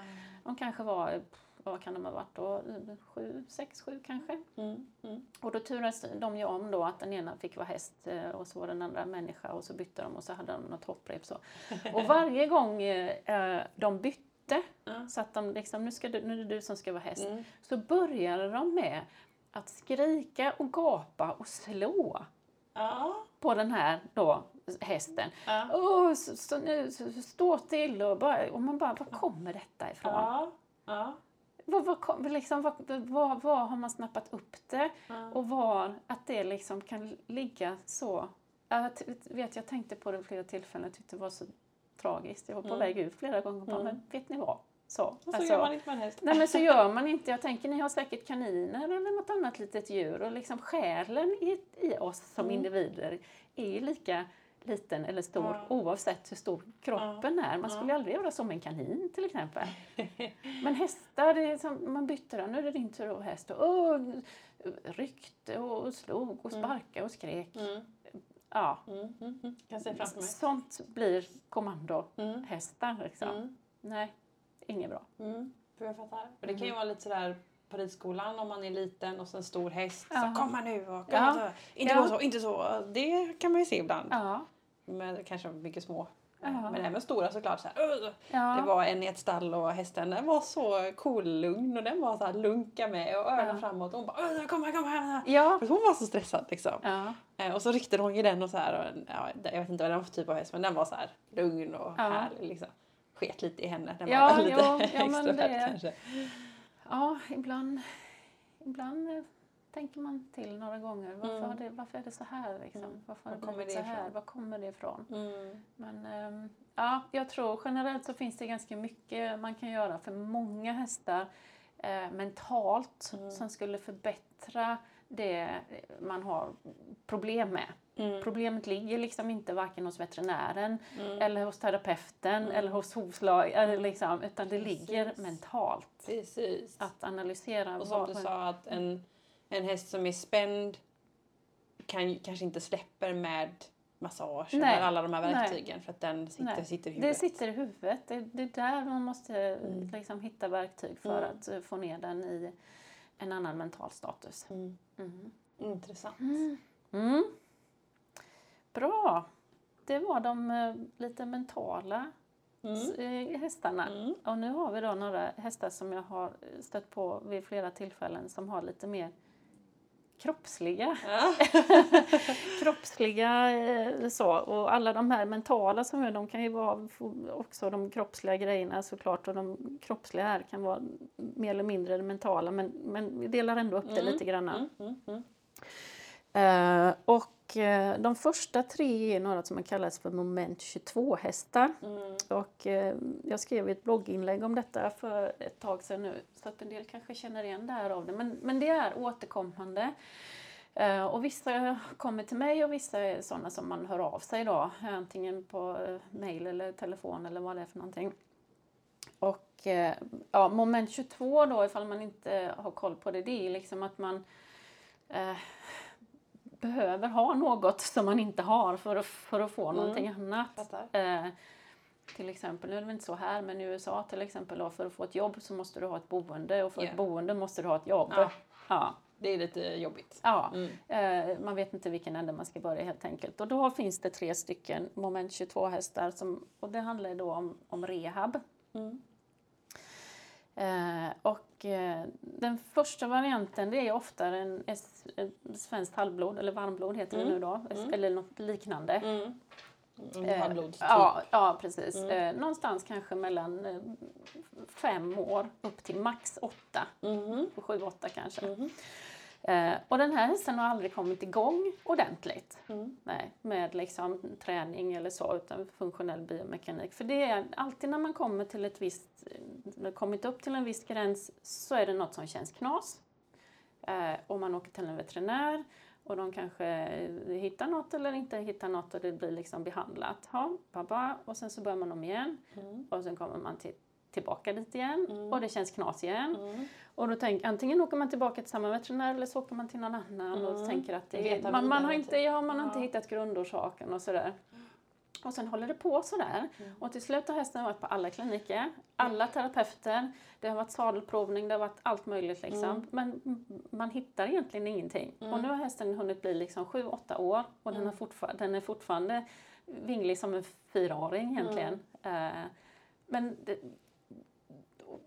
De kanske var, vad kan de ha varit då, sju, sex, sju kanske. Mm. Mm. Och då turades de ju om då att den ena fick vara häst eh, och så var den andra människa och så bytte de och så hade de något hopprep så. Och varje gång eh, de bytte Ja. så att de liksom, nu, ska du, nu är det du som ska vara häst, Mm. så började de med att skrika och gapa och slå Ja. på den här då hästen. Ja. Åh, så, så, nu, så, stå till och, bara, och man bara, var kommer detta ifrån? Ja. Vad, vad, liksom, vad, vad, har man snappat upp det? Ja. Och var att det liksom kan ligga så. Jag vet, jag tänkte på det vid flera tillfällen. Jag tyckte det var så tragiskt. Jag var på Mm. väg ut flera gånger och bara, Mm. men vet ni vad? Så. Och så Alltså, gör man inte med en häst. Nej men så gör man inte. Jag tänker ni har säkert kaniner eller något annat litet djur och liksom själen i, i oss som Mm. individer är ju lika liten eller stor Ja. oavsett hur stor kroppen är. Man Ja. skulle ju aldrig göra som en kanin till exempel. Men hästar, det som, man bytte den, nu är det din tur att häst. Och, och, ryckte och slog och Mm. sparkade och skrek. Mm. Ja, Mm. Mm. Mm. Sånt blir kommandohästar Mm. liksom. Mm. Nej, inget bra. Mm. Jag fattar. Och det kan ju vara lite sådär på ridskolan om man är liten och så en stor häst. Ja. Så kom här nu och kom Ja. så. Inte Ja. gå så, inte så. Det kan man ju se ibland. Ja. Men kanske mycket små. Ja. Men även stora såklart. Så här. Ja. Det var en i ett stall och hästen den var så cool-lugn och den var så här lunka med och öronen Ja. framåt. Och hon bara "Ugh, kom här, kom här. Ja. För hon var så stressad liksom. Eh, Och så ryckte hon ju den och så här. Och, ja, jag vet inte vad den var för typ av häst men den var så här lugn och härlig liksom. Sket lite i henne. Den Ja, var lite jo, extrovert det- kanske. Ja, ibland, ibland tänker man till några gånger. Varför, Mm. det, varför är det så här? Liksom? Mm. Varför har Var det kommer blivit det så här? ifrån? Var kommer det ifrån? Mm. Men ehm, ja, jag tror generellt så finns det ganska mycket man kan göra för många hästar eh, mentalt Mm. som skulle förbättra det man har problem med. Mm. Problemet ligger liksom inte varken hos veterinären Mm. eller hos terapeuten Mm. eller hos hovslag, eller liksom, utan det Precis. ligger mentalt. Precis. Att analysera Och som vad- du sa att en, en häst som är spänd kan, kanske inte släpper med massage Nej. eller alla de här Nej. verktygen för att den sitter, Nej. sitter i Det huvudet. sitter i huvudet. Det, det är där man måste Mm. liksom hitta verktyg för Mm. att eh, få ner den i en annan mental status. Mm. Mm. Intressant. Mm. Bra! Det var de eh, lite mentala Mm. eh, hästarna. Mm. Och nu har vi då några hästar som jag har stött på vid flera tillfällen som har lite mer kroppsliga Ja. kroppsliga eh, så och alla de här mentala som är, de kan ju vara också de kroppsliga grejerna såklart och de kroppsliga här kan vara mer eller mindre det mentala men, men vi delar ändå upp det Mm, lite grann. Mm. Mm. Eh, och eh, de första tre är några som kallas för moment 22 hästar Mm. och eh, jag skrev ett blogginlägg om detta för ett tag sedan nu så att en del kanske känner igen det här av det. Men, men det är återkommande. Och vissa kommer till mig och vissa är sådana som man hör av sig då. Antingen på mail eller telefon eller vad det är för någonting. Och ja, moment 22 då ifall man inte har koll på det, det är liksom att man eh, behöver ha något som man inte har för att, för att få Mm. någonting annat. Eh, till exempel, nu är det väl inte så här, men i USA till exempel då, för att få ett jobb så måste du ha ett boende och för Ja. ett boende måste du ha ett jobb. Ja. Ja. Det är lite jobbigt. Ja. Mm. Eh, man vet inte vilken ände man ska börja helt enkelt. Och då finns det tre stycken moment 22 hästar som, och det handlar då om, om rehab. Mm. Eh, och eh, den första varianten det är ofta en, ett svenskt halvblod, eller varmblod heter det Mm. nu då, Mm. eller något liknande. Mm. Mm. Eh, Halvblodstyp. Ja, ja precis. Mm. Eh, någonstans kanske mellan eh, fem år upp till max åtta. Mhm. Sju, åtta kanske. Eh, och den här hästen har aldrig kommit igång ordentligt. Mm. Nej, med liksom träning eller så, utan funktionell biomekanik. För det är alltid när man kommer till ett visst, kommit upp till en viss gräns så är det något som känns knas. Eh, och man åker till en veterinär och de kanske hittar något eller inte hittar något och det blir liksom behandlat. Ja, baba, och sen så börjar man om igen Mm. och sen kommer man till, tillbaka dit igen Mm. och det känns knas igen. Mm. Och då tänk, antingen åker man tillbaka till samma veterinär eller så åker man till någon annan och Mm. tänker att är, man, man har inte, typ. ja, man har Ja. inte hittat grundorsaken och sådär. Och sen håller det på sådär. Mm. Och till slut har hästen varit på alla kliniker, alla terapeuter, det har varit sadelprovning, det har varit allt möjligt liksom. Mm. Men man hittar egentligen ingenting. Mm. Och nu har hästen hunnit bli liksom 7-8 år och den, Mm. har fortfar- den är fortfarande vinglig som en fyraåring egentligen. Mm. Eh, men det,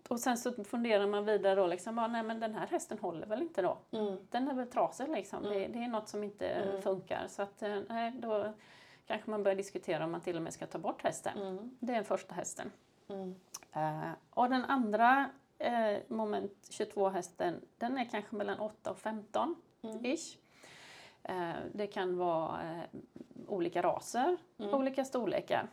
och sen så funderar man vidare då liksom, bara, nej men den här hästen håller väl inte då? Mm. Den är väl trasig liksom, det, Mm. det är något som inte Mm. funkar. Så att eh, nej, då kanske man börjar diskutera om man till och med ska ta bort hästen. Mm. Det är den första hästen. Eh, och den andra eh, moment 22-hästen, den är kanske mellan 8 och 15 Mm. ish. Det kan vara olika raser, olika storlekar.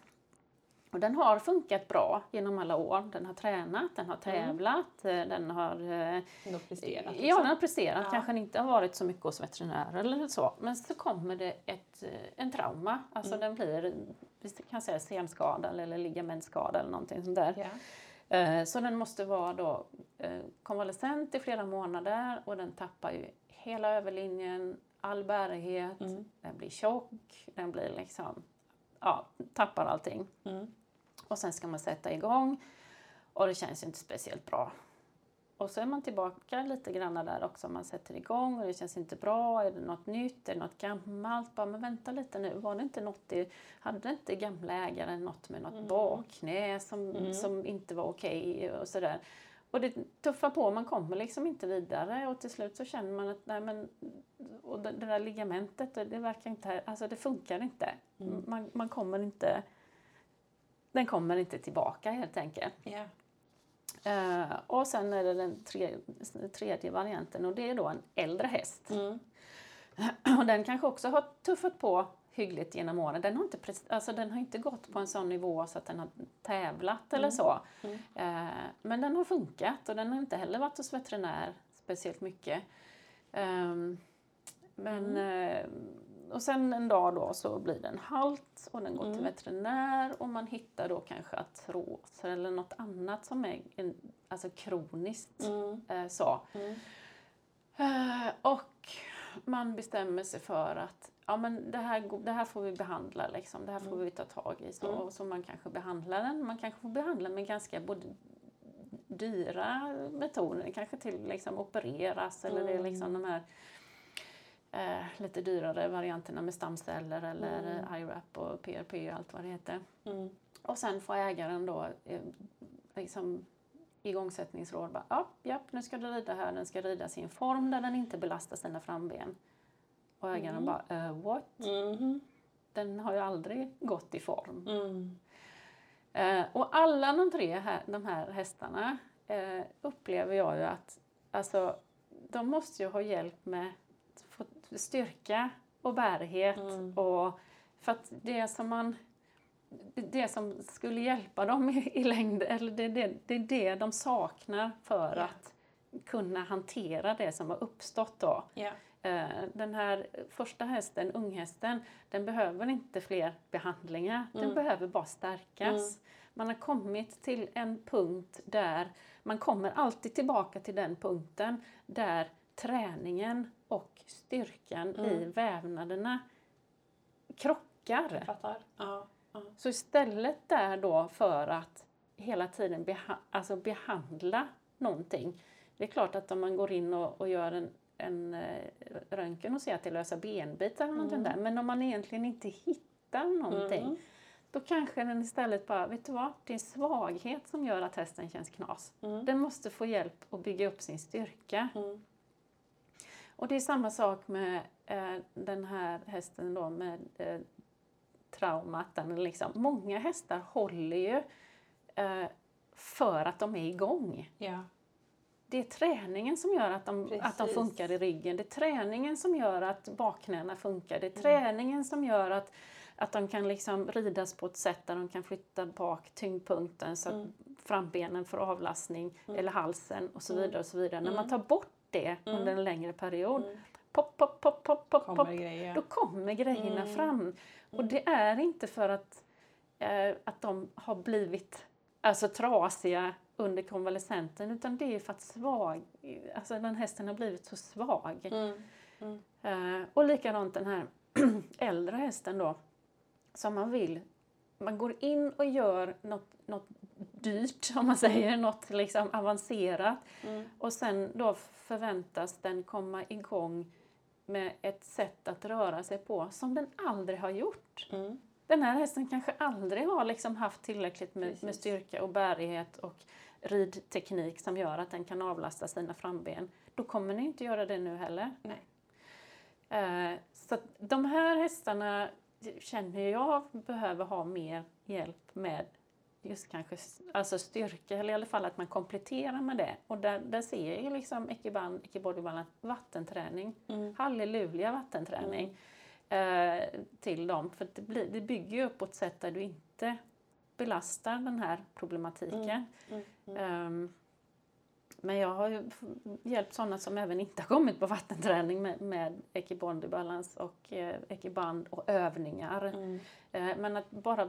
Och den har funkat bra genom alla år. Den har tränat, den har tävlat, eh, den har eh, Ändå presterat. Ja, liksom. den har presterat. Ja. Kanske inte har varit så mycket hos veterinärer eller så. Men så kommer det ett, eh, en trauma. Alltså Mm. den blir, vi kan säga senskada eller ligamentskada eller någonting sånt där. Ja. Eh, Så den måste vara då konvalescent i flera månader och den tappar ju hela överlinjen, all bärighet, Mm. den blir tjock, den blir liksom, ja, tappar allting. Mm. Och sen ska man sätta igång och det känns ju inte speciellt bra. och så är man tillbaka lite grann där också. Man sätter igång och det känns inte bra. Är det något nytt? Är det något gammalt? Bara, men vänta lite nu. Var det inte något i, hade inte gamla ägaren något med något mm. bakknä som, mm. som inte var okej okay och sådär. Och det tuffar på, man kommer liksom inte vidare och till slut så känner man att nej men, och det, det där ligamentet, det, det, verkar inte, alltså det funkar inte. Mm. Man, man kommer inte, den kommer inte tillbaka helt enkelt. Yeah. Uh, och sen är det den tredje, tredje, varianten och det är då en äldre häst. Mm. Och den kanske också har tuffat på hyggligt genom åren. Den har inte, alltså den har inte gått på en sån nivå så att den har tävlat eller mm. så. Mm. Uh, men den har funkat och den har inte heller varit hos veterinär speciellt mycket. Um, men uh, och sen en dag då så blir den halt och den går mm. till veterinär och man hittar då kanske artroser eller något annat som är en, alltså kroniskt. Mm. Eh, så. Mm. Eh, och man bestämmer sig för att ja, men det, här, det här får vi behandla, liksom. det här får mm. vi ta tag i. Så, mm. så man kanske behandlar den. Man kanske får behandla med ganska både dyra metoder, kanske till liksom opereras eller det är liksom de här eh, lite dyrare varianterna med stamceller eller mm. IRAP och PRP och allt vad det heter. Mm. Och sen får ägaren då eh, liksom igångsättningsråd. Bara, ja, ja, nu ska du rida här, den ska rida sin form där den inte belastar sina framben. Och ägaren mm. bara, uh, what? Mm. Den har ju aldrig gått i form. Mm. Uh, och alla de tre här, de här hästarna uh, upplever jag ju att alltså, de måste ju ha hjälp med styrka och bärighet. Mm. Och för att det som man det som skulle hjälpa dem i, i längden, eller det, det, det är det de saknar för yeah. att kunna hantera det som har uppstått då. Yeah. Den här första hästen, unghästen, den behöver inte fler behandlingar, mm. den behöver bara stärkas. Mm. Man har kommit till en punkt där, man kommer alltid tillbaka till den punkten där träningen och styrkan mm. i vävnaderna krockar. Ja, ja. Så istället där då för att hela tiden beha alltså behandla någonting. Det är klart att om man går in och, och gör en, en uh, röntgen och ser att det är lösa benbitar eller mm. där, men om man egentligen inte hittar någonting mm. Då kanske den istället bara, vet du vad, det är svaghet som gör att hästen känns knas. Mm. Den måste få hjälp att bygga upp sin styrka. Mm. Och det är samma sak med eh, den här hästen då med eh, traumat. Liksom, många hästar håller ju eh, för att de är igång. Ja. Det är träningen som gör att de, att de funkar i ryggen. Det är träningen som gör att bakknäna funkar. Det är mm. träningen mm. som gör att, att de kan liksom ridas på ett sätt där de kan flytta bak tyngdpunkten så att mm. frambenen får avlastning, mm. eller halsen och så mm. vidare. och så vidare. När man tar bort det mm. under en längre period. Mm. Pop, pop, pop, pop, pop, kommer pop. Grejer. Då kommer grejerna mm. fram. Och mm. det är inte för att, eh, att de har blivit alltså, trasiga under konvalescenten utan det är för att svag, alltså, den hästen har blivit så svag. Mm. Eh, och likadant den här äldre hästen då som man vill man går in och gör något, något dyrt, om man säger, något liksom avancerat. Mm. Och sen då förväntas den komma igång med ett sätt att röra sig på som den aldrig har gjort. Mm. Den här hästen kanske aldrig har liksom haft tillräckligt med, med, styrka och bärighet och ridteknik som gör att den kan avlasta sina framben. Då kommer den inte göra det nu heller. Nej. Uh, så de här hästarna känner jag behöver ha mer hjälp med just kanske alltså styrka, eller i alla fall att man kompletterar med det. Och där, där ser jag liksom Ekiband, Ekibodybalans vattenträning, mm. halleluja vattenträning mm. eh, till dem. För det, blir, det bygger ju upp på ett sätt där du inte belastar den här problematiken. Mm. Um, men jag har ju hjälpt sådana som även inte har kommit på vattenträning med, med Ekibondybalans och eh, Ekiband och övningar. Mm. Eh, men att bara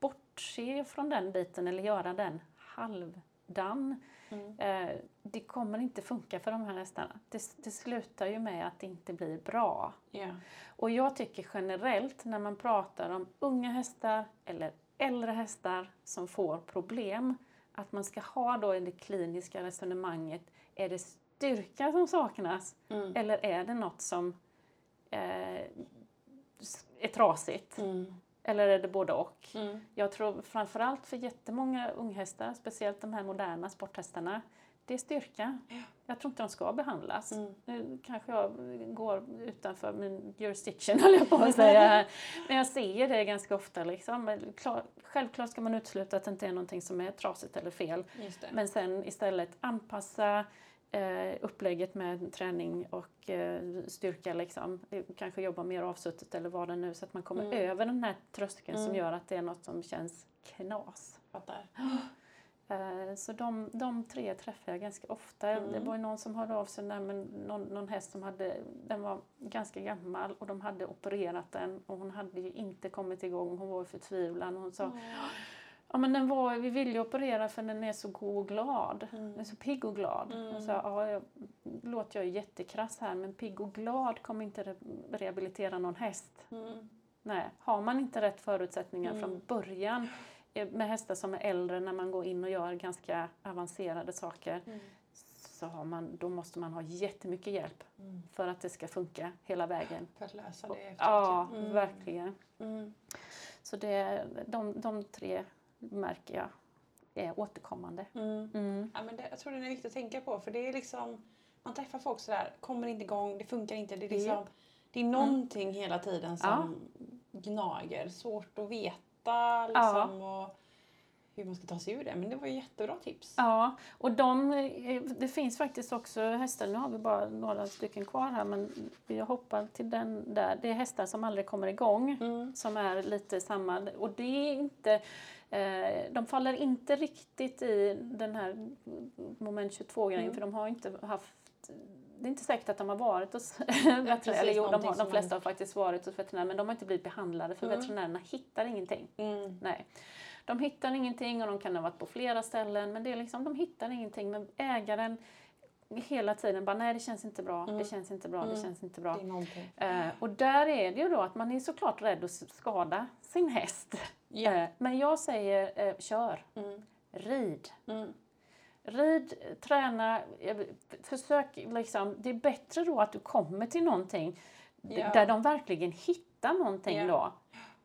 bortse från den biten eller göra den halvdan. Mm. Eh, det kommer inte funka för de här hästarna. Det, det slutar ju med att det inte blir bra. Yeah. Och jag tycker generellt när man pratar om unga hästar eller äldre hästar som får problem att man ska ha då i det kliniska resonemanget Är det styrka som saknas Mm. eller är det något som eh, är trasigt? Mm. Eller är det både och? Mm. Jag tror framförallt för jättemånga unghästar, speciellt de här moderna sporthästarna, det är styrka. Jag tror inte de ska behandlas. Mm. Nu kanske jag går utanför min jurisdiction, höll jag på att säga. Men jag ser det ganska ofta. Liksom. Klar, självklart ska man utesluta att det inte är någonting som är trasigt eller fel. Men sen istället anpassa eh, upplägget med träning och eh, styrka. Liksom. Kanske jobba mer avsuttet eller vad det nu så att man kommer Mm. över den här tröskeln som Mm. gör att det är något som känns knas. Fattar. Eh, Så de, de tre träffar jag ganska ofta. Mm. Det var ju någon som hörde av sig där med någon, någon häst som hade, den var ganska gammal och de hade opererat den och hon hade ju inte kommit igång. Hon var i förtvivlan och hon sa Ja men den var, vi vill ju operera för den är så god och glad. Den är så pigg och glad. Mm. Så, ja, jag, låter jag jättekrass här men pigg och glad kommer inte re rehabilitera någon häst. Mm. Nej, har man inte rätt förutsättningar Mm. från början med hästar som är äldre när man går in och gör ganska avancerade saker Mm. så har man, då måste man ha jättemycket hjälp Mm. för att det ska funka hela vägen. För att lösa det efteråt. Ja, Mm. verkligen. Mm. Så det, de, de tre märker jag är återkommande. Mm. Mm. Ja, men det, jag tror det är viktigt att tänka på för det är liksom man träffar folk sådär, kommer inte igång, det funkar inte. Det är, liksom, det är någonting hela tiden som gnager. Svårt att veta liksom, och hur man ska ta sig ur det. Men det var ju jättebra tips. Ja, och de, eh, det finns faktiskt också hästar, nu har vi bara några stycken kvar här men jag hoppar till den där. Det är hästar som aldrig kommer igång. Mm. som är lite samma. Och det är inte, eh, de faller inte riktigt i den här moment 22-grejen Mm. för de har inte haft det är inte säkert att de har varit hos veterinär, eller jo, de, har, de flesta har faktiskt varit hos veterinär men de har inte blivit behandlade för Mm. veterinärerna hittar ingenting. Mm. Nej. De hittar ingenting och de kan ha varit på flera ställen men det är liksom, de hittar ingenting men ägaren hela tiden bara nej det känns inte bra, Mm. det känns inte bra, det Mm. känns inte bra. Det. Eh, och där är det ju då att man är såklart rädd att skada sin häst. Ja. Eh, men jag säger eh, kör, Mm. rid. Rid, träna, försök liksom. Det är bättre då att du kommer till någonting Ja. där de verkligen hittar någonting Ja. då.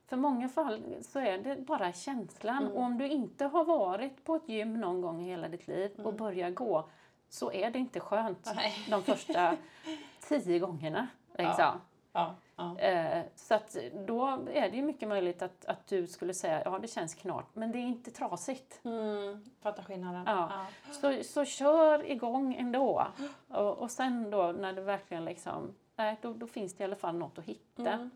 För många fall så är det bara känslan. Mm. Och om du inte har varit på ett gym någon gång i hela ditt liv och Mm. börjar gå så är det inte skönt Nej. de första tio gångerna. Liksom. Ja. Ja. Eh, så att då är det ju mycket möjligt att, att du skulle säga ja det känns knart men det är inte trasigt. Mm. Fattar skillnaden. Ja. Så, så kör igång ändå. Och, och sen då när det verkligen liksom, nej, då, då finns det i alla fall något att hitta. Mm.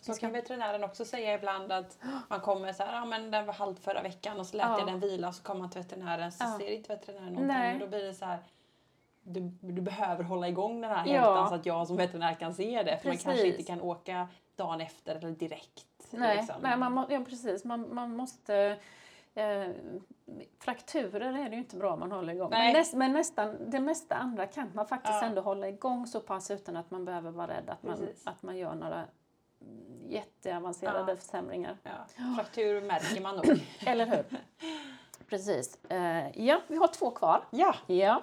Så kan veterinären också säga ibland att man kommer så här, ja men den var halt förra veckan och så lät Ja. jag den vila och så kommer man till veterinären så Ja. ser inte veterinären någonting. Nej. Och då blir det så här, du, du behöver hålla igång den här Ja. så att jag som veterinär kan se det. För man kanske Precis. inte kan åka dagen efter eller direkt. Nej, liksom. nej man, må, ja, precis. Man, man måste... Eh, frakturer är det ju inte bra om man håller igång. Men, Nej. näst, men nästan det mesta andra kan man faktiskt Ja. ändå hålla igång så pass utan att man behöver vara rädd att man, Precis. att man gör några jätteavancerade Ja. försämringar. Ja. Fraktur märker man nog. Eller hur? Precis. Eh, ja, vi har två kvar. ja. Ja.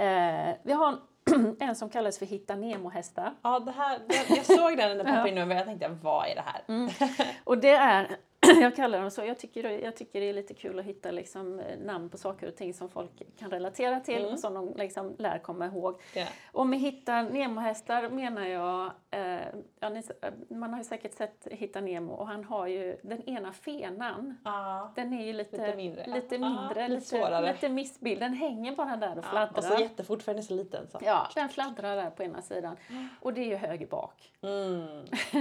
Eh, vi har en som kallas för Hitta Nemo-hästar. ja, det här, jag, jag såg den när Ja. poppade in och jag tänkte vad är det här? Mm. Och det är, jag kallar dem så, jag tycker, jag tycker det är lite kul att hitta liksom eh, namn på saker och ting som folk kan relatera till Mm. och som de liksom lär komma ihåg. Ja. Och med Hitta Nemo-hästar menar jag, eh, ja, ni, eh, man har ju säkert sett Hitta Nemo och han har ju den ena fenan Ja. Den är ju lite, Lite mindre. lite, mindre, lite lite, svårare. lite missbild. Den hänger bara där och fladdrar. och så jättefort för den är så liten. Så. Ja, den fladdrar där på ena sidan. Och det är ju höger bak. Mm.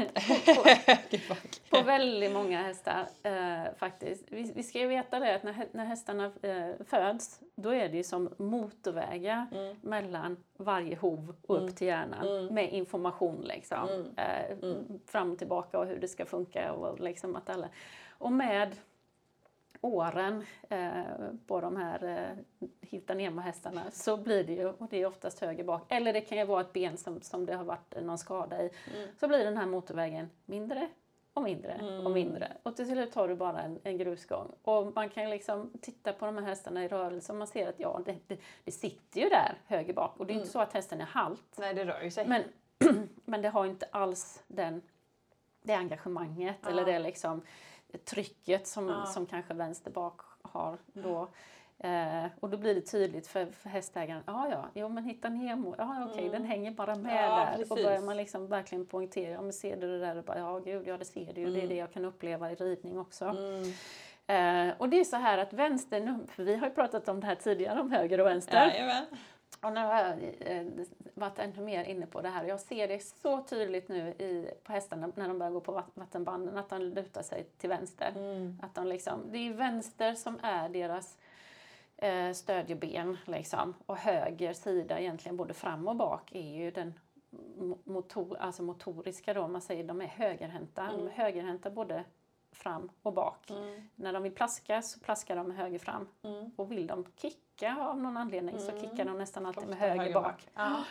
Gud, vad- På väldigt många hästar eh, faktiskt. Vi, vi ska ju veta det att när, när hästarna eh, föds, då är det ju som motorvägar Mm. mellan varje hov och upp Mm. till hjärnan Mm. med information liksom. Mm. Eh, Mm. Fram och tillbaka och hur det ska funka och liksom att alla... Och med åren eh, på de här eh, hitta Nemo-hästarna så blir det ju, och det är oftast höger bak, eller det kan ju vara ett ben som, som det har varit någon skada i, Mm. så blir den här motorvägen mindre och mindre Mm. och mindre. Och till slut har du bara en, en grusgång. Och man kan liksom titta på de här hästarna i rörelse och man ser att ja, det, det, det sitter ju där höger bak. Och det är Mm. inte så att hästen är halt. Nej, det rör ju sig. Men, men det har inte alls den, det engagemanget Ja. eller det liksom trycket som, Ja. som kanske vänster bak har då. Eh, och då blir det tydligt för, för hästägaren, ja ja, jo men hitta Nemo, ja okej Mm. den hänger bara med Ja, där. Och precis. börjar man liksom verkligen poängtera, ja men ser du det där? Och bara, ja gud, ja det ser du ju, det är Mm. det jag kan uppleva i ridning också. Mm. Eh, och det är så här att vänster, nu- för vi har ju pratat om det här tidigare, om höger och vänster. Jajamän. Och nu har jag eh, varit ännu mer inne på det här. Jag ser det så tydligt nu i, på hästarna när de börjar gå på vatt- vattenbanden, att de lutar sig till vänster. Mm. Att de liksom, det är vänster som är deras eh, stödjeben liksom. Och höger sida egentligen både fram och bak är ju den mo- motor, alltså motoriska då. Man säger de är högerhänta. De är Mm. högerhänta både fram och bak. Mm. När de vill plaska så plaskar de med höger fram. Mm. Och vill de kicka av någon anledning så Mm. kickar de nästan alltid med Ofta höger bak. Ja.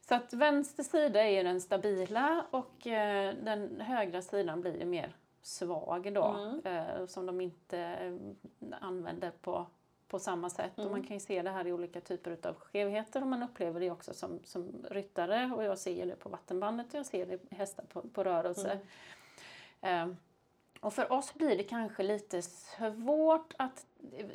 Så att vänster sida är den stabila och eh, den högra sidan blir ju mer svag då. Mm. Eh, som de inte använder på, på samma sätt. Och Mm. man kan ju se det här i olika typer av skevheter och man upplever det också som, som ryttare. Och jag ser det på vattenbandet och jag ser det hästar på, på rörelse. Mm. Eh, och för oss blir det kanske lite svårt att...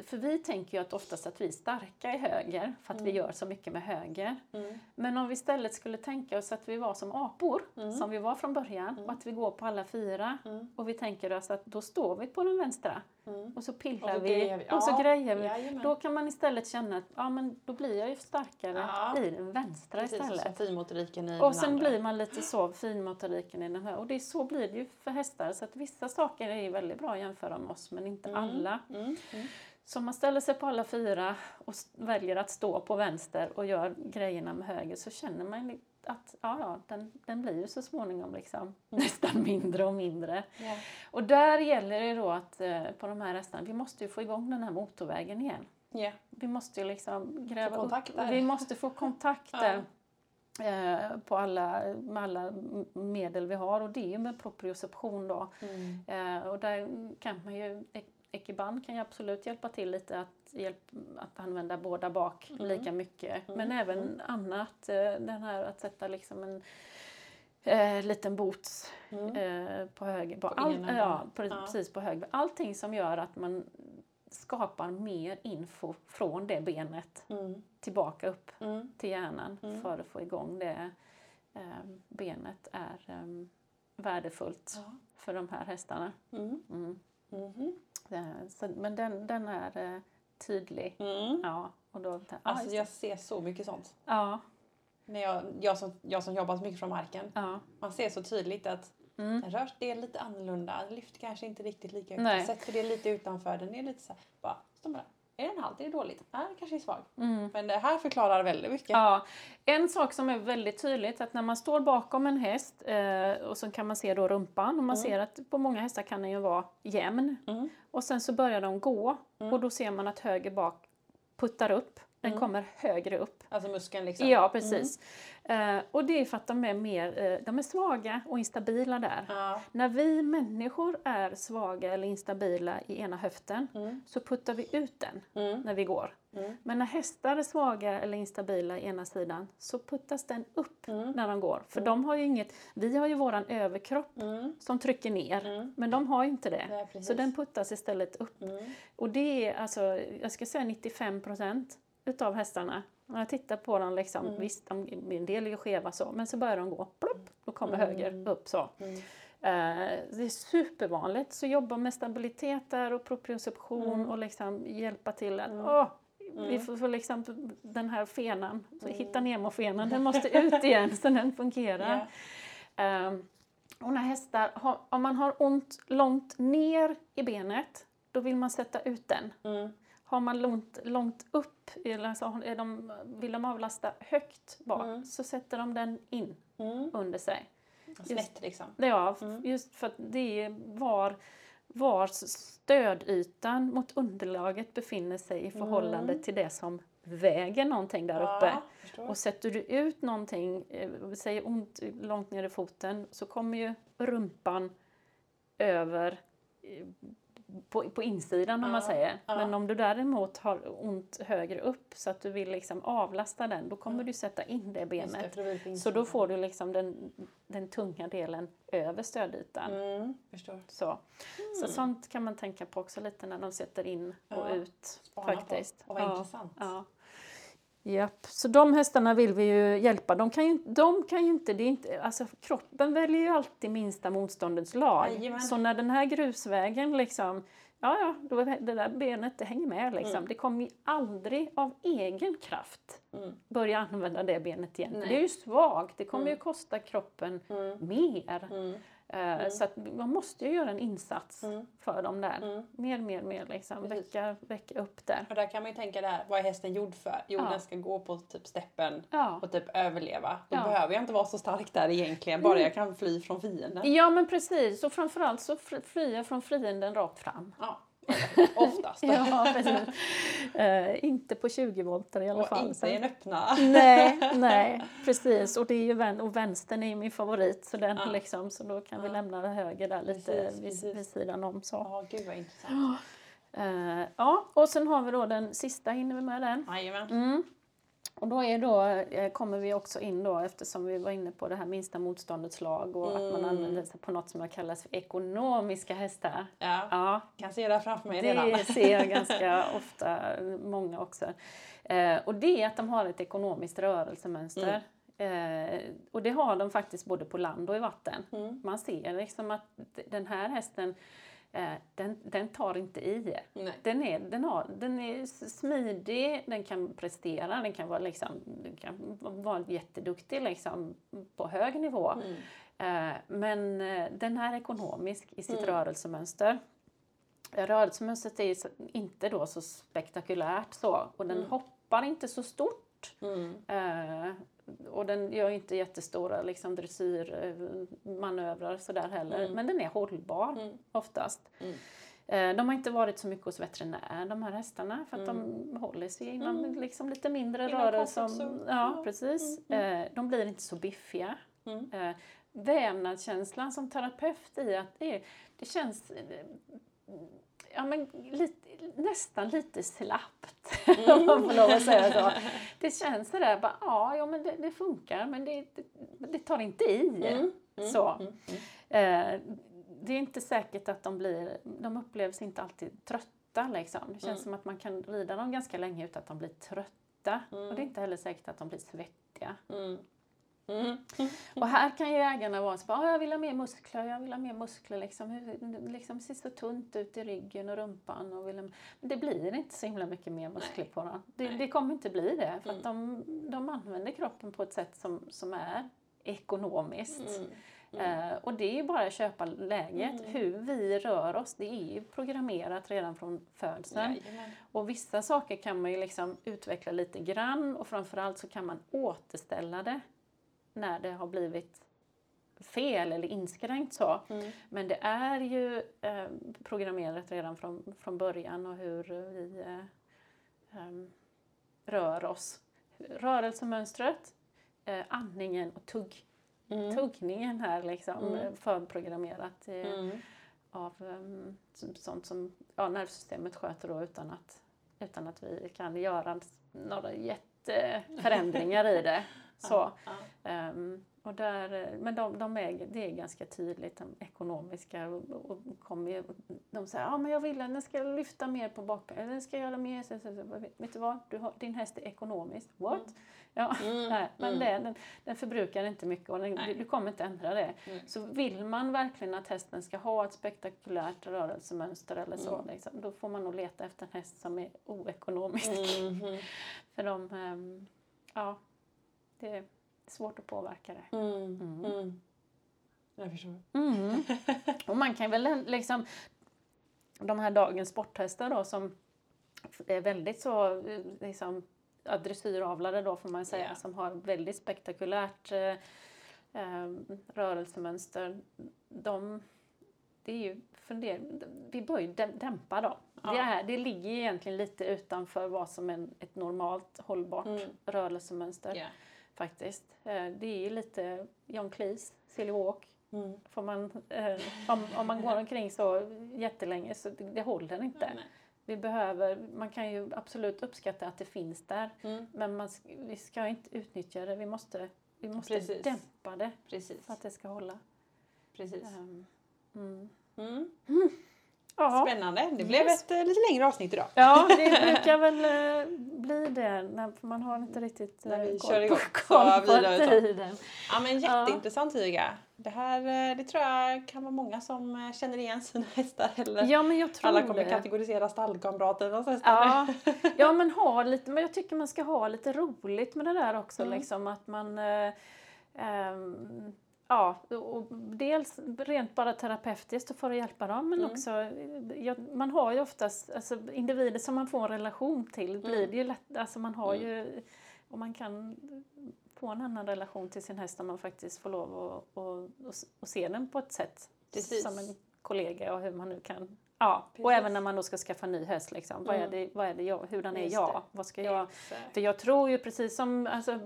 För vi tänker ju att oftast att vi är starka i höger för att vi Mm. gör så mycket med höger. Mm. Men om vi istället skulle tänka oss att vi var som apor, Mm. som vi var från början, Mm. och att vi går på alla fyra. Mm. Och vi tänker oss att då står vi på den vänstra Mm. och så Och pillar så vi vi. och så Ja, grejer vi. Jajamän. Då kan man istället känna att ja, men då blir jag ju starkare Ja. i den vänstra Precis, och istället. finmotoriken i Och sen andra. blir man lite så finmotoriken i den här. Och det är så blir det ju för hästar. Så att vissa saker är väldigt bra att jämföra med oss, men inte alla. Mm. Mm. Så om man ställer sig på alla fyra och väljer att stå på vänster och gör grejerna med höger så känner man att ja, ja, den, den blir ju så småningom liksom nästan mindre och mindre. Ja. Och där gäller det då att eh, på de här hästarna, vi måste ju få igång den här motorvägen igen. Ja. Vi måste ju liksom gräva upp, vi måste få kontakter eh, på alla, med alla medel vi har och det är ju med proprioception då. Mm. Eh, och där kan man ju, Ekiban kan ju absolut hjälpa till lite att, hjälp, att använda båda bak Mm. lika mycket. Mm. Men även Mm. annat, eh, den här att sätta liksom en eh, liten boots Mm. eh, på höger. På På all, ja, pre- Ja. precis på höger. Allting som gör att man skapar mer info från det benet Mm. tillbaka upp till hjärnan för att få igång det eh, benet är eh, värdefullt Ja. för de här hästarna. Mm. Mm. Eh, Så, men den, den är eh, tydlig. Mm. Ja, och då, ja, Alltså jag ser så mycket sånt. ja, När jag, jag, som, jag som jobbat mycket från marken. ja. Man ser så tydligt att Mm. den rör det är lite annorlunda. Lyft kanske inte riktigt lika högt. Sätter det lite utanför. Den är lite så här, bara, står bara, är den halt? Är det dåligt? Nej, den kanske är svag. Mm. Men det här förklarar väldigt mycket. Ja, en sak som är väldigt tydligt att när man står bakom en häst eh, och så kan man se då rumpan och man Mm. ser att på många hästar kan den ju vara jämn Mm. och sen så börjar de gå Mm. och då ser man att höger bak puttar upp, den Mm. kommer högre upp. Alltså muskeln liksom. Ja, precis. Eh, och det är för att de är, mer, eh, de är svaga och instabila där. Ja. När vi människor är svaga eller instabila i ena höften Mm. så puttar vi ut den Mm. när vi går. Mm. Men när hästar är svaga eller instabila i ena sidan så puttas den upp Mm. när de går. För Mm. de har ju inget, vi har ju våran överkropp Mm. som trycker ner. Mm. Men de har ju inte det. Precis. Så den puttas istället upp. Mm. Och det är alltså, jag ska säga 95 procent utav hästarna. När jag tittar på dem, liksom, Mm. visst de, en del är ju skeva så, men så börjar de gå, plopp, då kommer Mm. höger upp så. Mm. Eh, det är supervanligt, så jobba med stabilitet där och proprioception Mm. och liksom hjälpa till att Mm. åh, vi Mm. får, får liksom den här fenan, så hitta Nemo-fenan, den måste ut igen så den fungerar. Ja. Ehm, och när hästar, har, om man har ont långt ner i benet, då vill man sätta ut den. Har man långt, långt upp, alltså är de, vill de avlasta högt bak, Mm. så sätter de den in Mm. under sig. Snett liksom. Ja, Mm. just för att det är var, var stödytan mot underlaget befinner sig i förhållande Mm. till det som väger någonting där uppe. Ja. Och sätter du ut någonting, eh, säg ont långt ner i foten, så kommer ju rumpan över eh, på, på insidan om man säger. Men om du däremot har ont högre upp så att du vill liksom avlasta den, då kommer du sätta in det benet. det, på Så då får du liksom den, den tunga delen över stödytan. Mm. Så. så sånt kan man tänka på också lite när de sätter in och ut. spana på. faktiskt. Och vad ja. intressant. Ja. Japp. Så de hästarna vill vi ju hjälpa. De kan ju, de kan ju inte, det inte, alltså kroppen väljer ju alltid minsta motståndets lag. Jajamän. Så när den här grusvägen liksom, ja ja, då är det där benet det hänger med liksom. Mm. Det kommer ju aldrig av egen kraft Mm. börja använda det benet igen. Det är ju svagt, det kommer Mm. ju kosta kroppen Mm. mer. Mm. Eh, Så att man måste ju göra en insats Mm. för dem där. Mm. Mer, mer, mer liksom. Väcka, väcka upp där. Och där kan man ju tänka det här, vad är hästen gjord för? Jo, Ja. den ska gå på typ steppen Ja. och typ överleva. Då Ja. behöver jag inte vara så stark där egentligen, bara jag kan fly från fienden. Ja men precis, och framförallt så fr- flyga från fienden rakt fram. Ja, oftast. Ja, precis. Eh, inte på 20 volter i alla och fall. inte så- i en öppna. Nej, nej, precis. Och, det är ju vän, och vänstern är ju min favorit, så, den Ja. liksom, så då kan vi Ja. lämna höger där lite Precis, vid, precis. vid sidan om. Så. Ja, gud vad intressant. Eh, ja, och sen har vi då den sista, hinner vi med den? Jajamän. Mm. Och då är då, eh, kommer vi också in då eftersom vi var inne på det här minsta motståndets lag och att man Mm. använder sig på något som jag kallas för ekonomiska hästar. Ja, Ja, kan se det framför mig redan. det ser jag ganska ofta, många också. Eh, och det är att de har ett ekonomiskt rörelsemönster. Eh, och det har de faktiskt både på land och i vatten. Mm. Man ser liksom att den här hästen, den, den tar inte i. Nej. Den är, den, har, den är smidig, den kan prestera, den kan vara, liksom, den kan vara jätteduktig liksom, på hög nivå. Mm. Eh, men eh, den är ekonomisk i sitt Mm. rörelsemönster. Eh, Rörelsemönstret är inte då så spektakulärt så och den Mm. hoppar inte så stort. Mm. Eh, och den gör inte jättestora liksom, dressyrmanövrar sådär heller. Mm. Men den är hållbar Mm. oftast. Mm. Eh, De har inte varit så mycket hos veterinär de här hästarna för att Mm. de håller sig inom Mm. liksom lite mindre Inom rörelse. comfort som- zone. Ja, precis. Mm. Eh, De blir inte så biffiga. Mm. Eh, Vävnadskänslan som terapeut i att det, är, det känns eh, ja, men lite, nästan lite slappt, om man får lov att säga så. Det känns sådär, bara, ja, ja men det, det funkar men det, det, det tar inte i. Mm. Mm. Så. Mm. Eh, det är inte säkert att de blir, de upplevs inte alltid trötta liksom. Det känns Mm. som att man kan rida dem ganska länge utan att de blir trötta. Mm. Och det är inte heller säkert att de blir svettiga. Mm. Mm. Och här kan ju ägarna vara så bara, "Ja, jag vill ha mer muskler, jag vill ha mer muskler liksom. Liksom ser så tunt ut i ryggen och rumpan. Och vill ha... Men det blir inte så himla mycket mer muskler på dem. Det, det kommer inte bli det. För att Mm. de, de använder kroppen på ett sätt som, som är ekonomiskt. Mm. Eh, och det är ju bara att köpa läget. Mm. Hur vi rör oss, det är ju programmerat redan från födseln. Jajamän. Och vissa saker kan man ju liksom utveckla lite grann och framförallt så kan man återställa det när det har blivit fel eller inskränkt så. Mm. Men det är ju eh, programmerat redan från, från början och hur vi eh, em, rör oss. Rörelsemönstret, eh, andningen och tugg, Mm. tuggningen här liksom Mm. eh, förprogrammerat eh, Mm. av um, sånt som ja, nervsystemet sköter då utan att, utan att vi kan göra några jätteförändringar i det. Så. Ehm, och där, men de, de är, det är ganska tydligt, de ekonomiska. Och, och kommer de säger ja men jag vill att den ska lyfta mer på bakbenen, den ska göra mer. Så, så, så. Vet du vad, du har, din häst är ekonomisk. What? Mm. Ja, Mm, nej, men mm. det, den, den förbrukar inte mycket och den, du, du kommer inte ändra det. Mm. Så vill man verkligen att hästen ska ha ett spektakulärt rörelsemönster eller så, Mm. liksom, då får man nog leta efter en häst som är oekonomisk. Mhm. För de, ehm, ja, det är svårt att påverka det. Mm. Mm. Mm. Jag förstår. Och man kan väl liksom, de här dagens sporthästar då som är väldigt så liksom, dressyravlade då får man säga, Ja. som har väldigt spektakulärt eh, eh, rörelsemönster. De, det är ju funder, vi bör ju däm- dämpa dem. Ja. Det, är, det ligger ju egentligen lite utanför vad som är ett normalt hållbart Mm. rörelsemönster Ja. Faktiskt. Eh, Det är ju lite John Cleese, Silly Walk, Mm. Får man, eh, om, om man går omkring så jättelänge så det, det håller inte. Nej. Vi behöver, man kan ju absolut uppskatta att det finns där mm. men man, vi ska inte utnyttja det. Vi måste, vi måste dämpa det Precis. för att det ska hålla. Precis. Um, Ja. Spännande. Det blev yes. ett uh, lite längre avsnitt idag. Ja, det brukar väl uh, bli det när man har inte riktigt uh, när vi kör igång koll på tiden. Ja, men jätteintressant Tyga. Det här det tror jag kan vara många som känner igen sina hästar. Eller ja, men jag tror alla kommer det. kategorisera stallkamraternas hästar. Ja. ja, men, ha lite, men jag tycker man ska ha lite roligt med det där också. Mm. Liksom, att man um, Ja, och dels rent bara terapeutiskt för att hjälpa dem men mm. också, ja, man har ju oftast, alltså individer som man får en relation till mm. blir det ju lätt, alltså man har mm. ju, och man kan få en annan relation till sin häst om man faktiskt får lov att och, och, och se den på ett sätt Precis. som en kollega och hur man nu kan Ja, Precis. och även när man då ska skaffa ny häst, liksom. mm. vad, är mm. det, vad är det jag, hurdan är jag? Vad ska jag? För jag tror ju precis som alltså,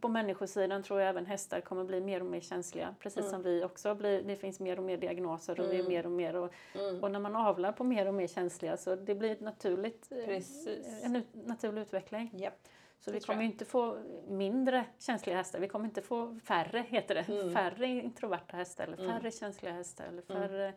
på människosidan tror jag även hästar kommer bli mer och mer känsliga. Precis mm. som vi också blir, det finns mer och mer diagnoser och mm. mer och mer och, mm. och när man avlar på mer och mer känsliga så det blir ett naturligt, eh, precis. en naturlig utveckling. Yep. Så vi kommer inte få mindre känsliga hästar, vi kommer inte få färre, heter det, mm. färre introverta hästar eller färre känsliga hästar eller färre,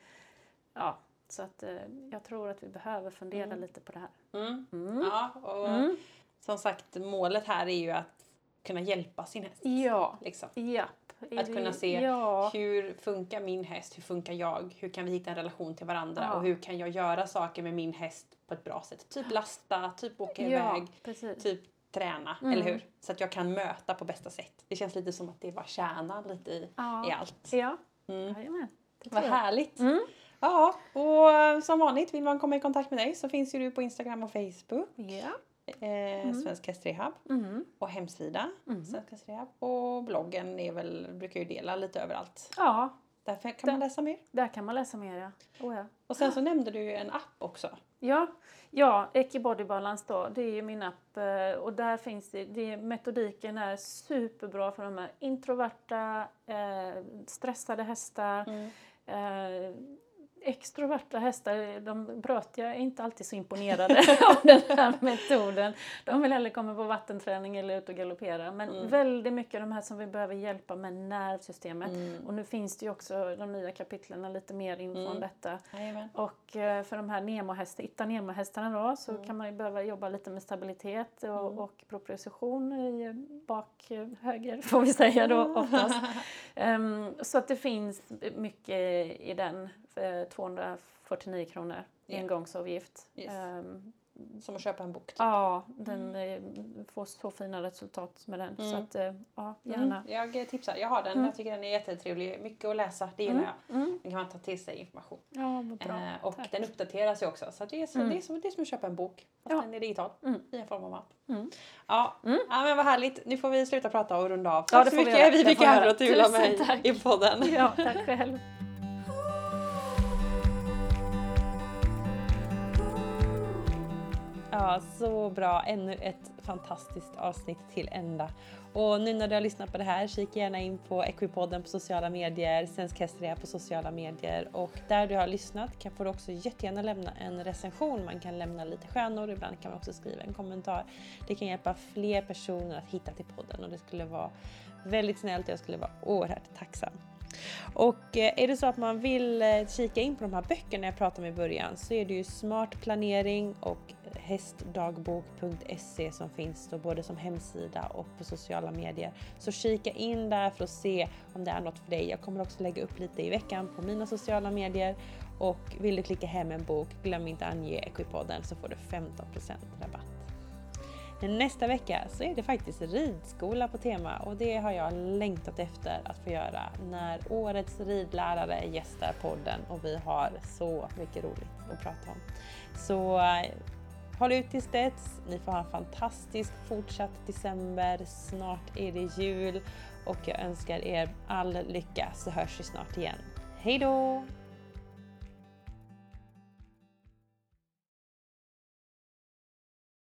ja så att eh, jag tror att vi behöver fundera mm. lite på det här. Mm. Mm. Ja, och mm. som sagt målet här är ju att kunna hjälpa sin häst. Ja. Liksom. Japp. Att kunna se ja. hur funkar min häst, hur funkar jag, hur kan vi hitta en relation till varandra ja. och hur kan jag göra saker med min häst på ett bra sätt. Typ lasta, typ åka ja, iväg, precis. typ träna, mm. eller hur? Så att jag kan möta på bästa sätt. Det känns lite som att det var kärnan lite i, i allt. Ja, mm. Jajamän. Vad härligt! Mm. Ja, och eh, som vanligt vill man komma i kontakt med dig så finns ju du på Instagram och Facebook. Ja. Eh, mm. Svensk Hästrehab. Mm. Och hemsida mm. Svensk Hästrehab. Och bloggen är väl, brukar ju dela lite överallt. Ja. Där kan där, man läsa mer. Där kan man läsa mer ja. Oh, ja. Och sen så nämnde du ju en app också. Ja, ja Eki Body Balance då, det är ju min app eh, och där finns det, det metodiken är superbra för de här introverta, eh, stressade hästar, mm. eh, extroverta hästar, de brötiga är inte alltid så imponerade av den här metoden. De vill hellre komma på vattenträning eller ut och galoppera. Men mm. väldigt mycket de här som vi behöver hjälpa med nervsystemet. Mm. Och nu finns det ju också de nya kapitlen lite mer info mm. om detta. Amen. Och eh, för de här Nemo-hästar, Itta Nemo-hästarna då, så mm. kan man ju behöva jobba lite med stabilitet och, mm. och proprioception i bak höger får vi säga då oftast. um, så att det finns mycket i den 249 kronor yeah. engångsavgift. Yes. Um, som att köpa en bok? Typ. Ja, den mm. får så fina resultat med den. Mm. Så att, eh, ja, mm. gärna. Mm. Jag tipsar, jag har den. Mm. Jag tycker den är jättetrevlig. Mycket att läsa, det gillar jag. Mm. Den kan man ta till sig information. Ja, bra. Eh, och Tack. den uppdateras ju också. Så det är, så, det är, som, det är som att köpa en bok. Fast ja. den är digital i en form av app. Ja. ja, men vad härligt. Nu får vi sluta prata och runda av. Tack ja, så mycket vi Viveka och Tula med i podden. Ja, tack själv. Ja, så bra. Ännu ett fantastiskt avsnitt till ända. Och nu när du har lyssnat på det här, kika gärna in på Equipodden på sociala medier, Svensk Hästrea på sociala medier och där du har lyssnat kan får du också jättegärna lämna en recension. Man kan lämna lite stjärnor, ibland kan man också skriva en kommentar. Det kan hjälpa fler personer att hitta till podden och det skulle vara väldigt snällt och jag skulle vara oerhört tacksam. Och eh, är det så att man vill eh, kika in på de här böckerna jag pratade om i början så är det ju Smart planering och hästdagbok.se som finns då både som hemsida och på sociala medier. Så kika in där för att se om det är något för dig. Jag kommer också lägga upp lite i veckan på mina sociala medier och vill du klicka hem en bok, glöm inte ange Equipodden så får du 15% rabatt. Nästa vecka så är det faktiskt ridskola på tema och det har jag längtat efter att få göra när årets ridlärare gästar podden och vi har så mycket roligt att prata om. Så eh, håll ut tills dess. Ni får ha en fantastisk fortsatt december. Snart är det jul och jag önskar er all lycka så hörs vi snart igen. Hej då!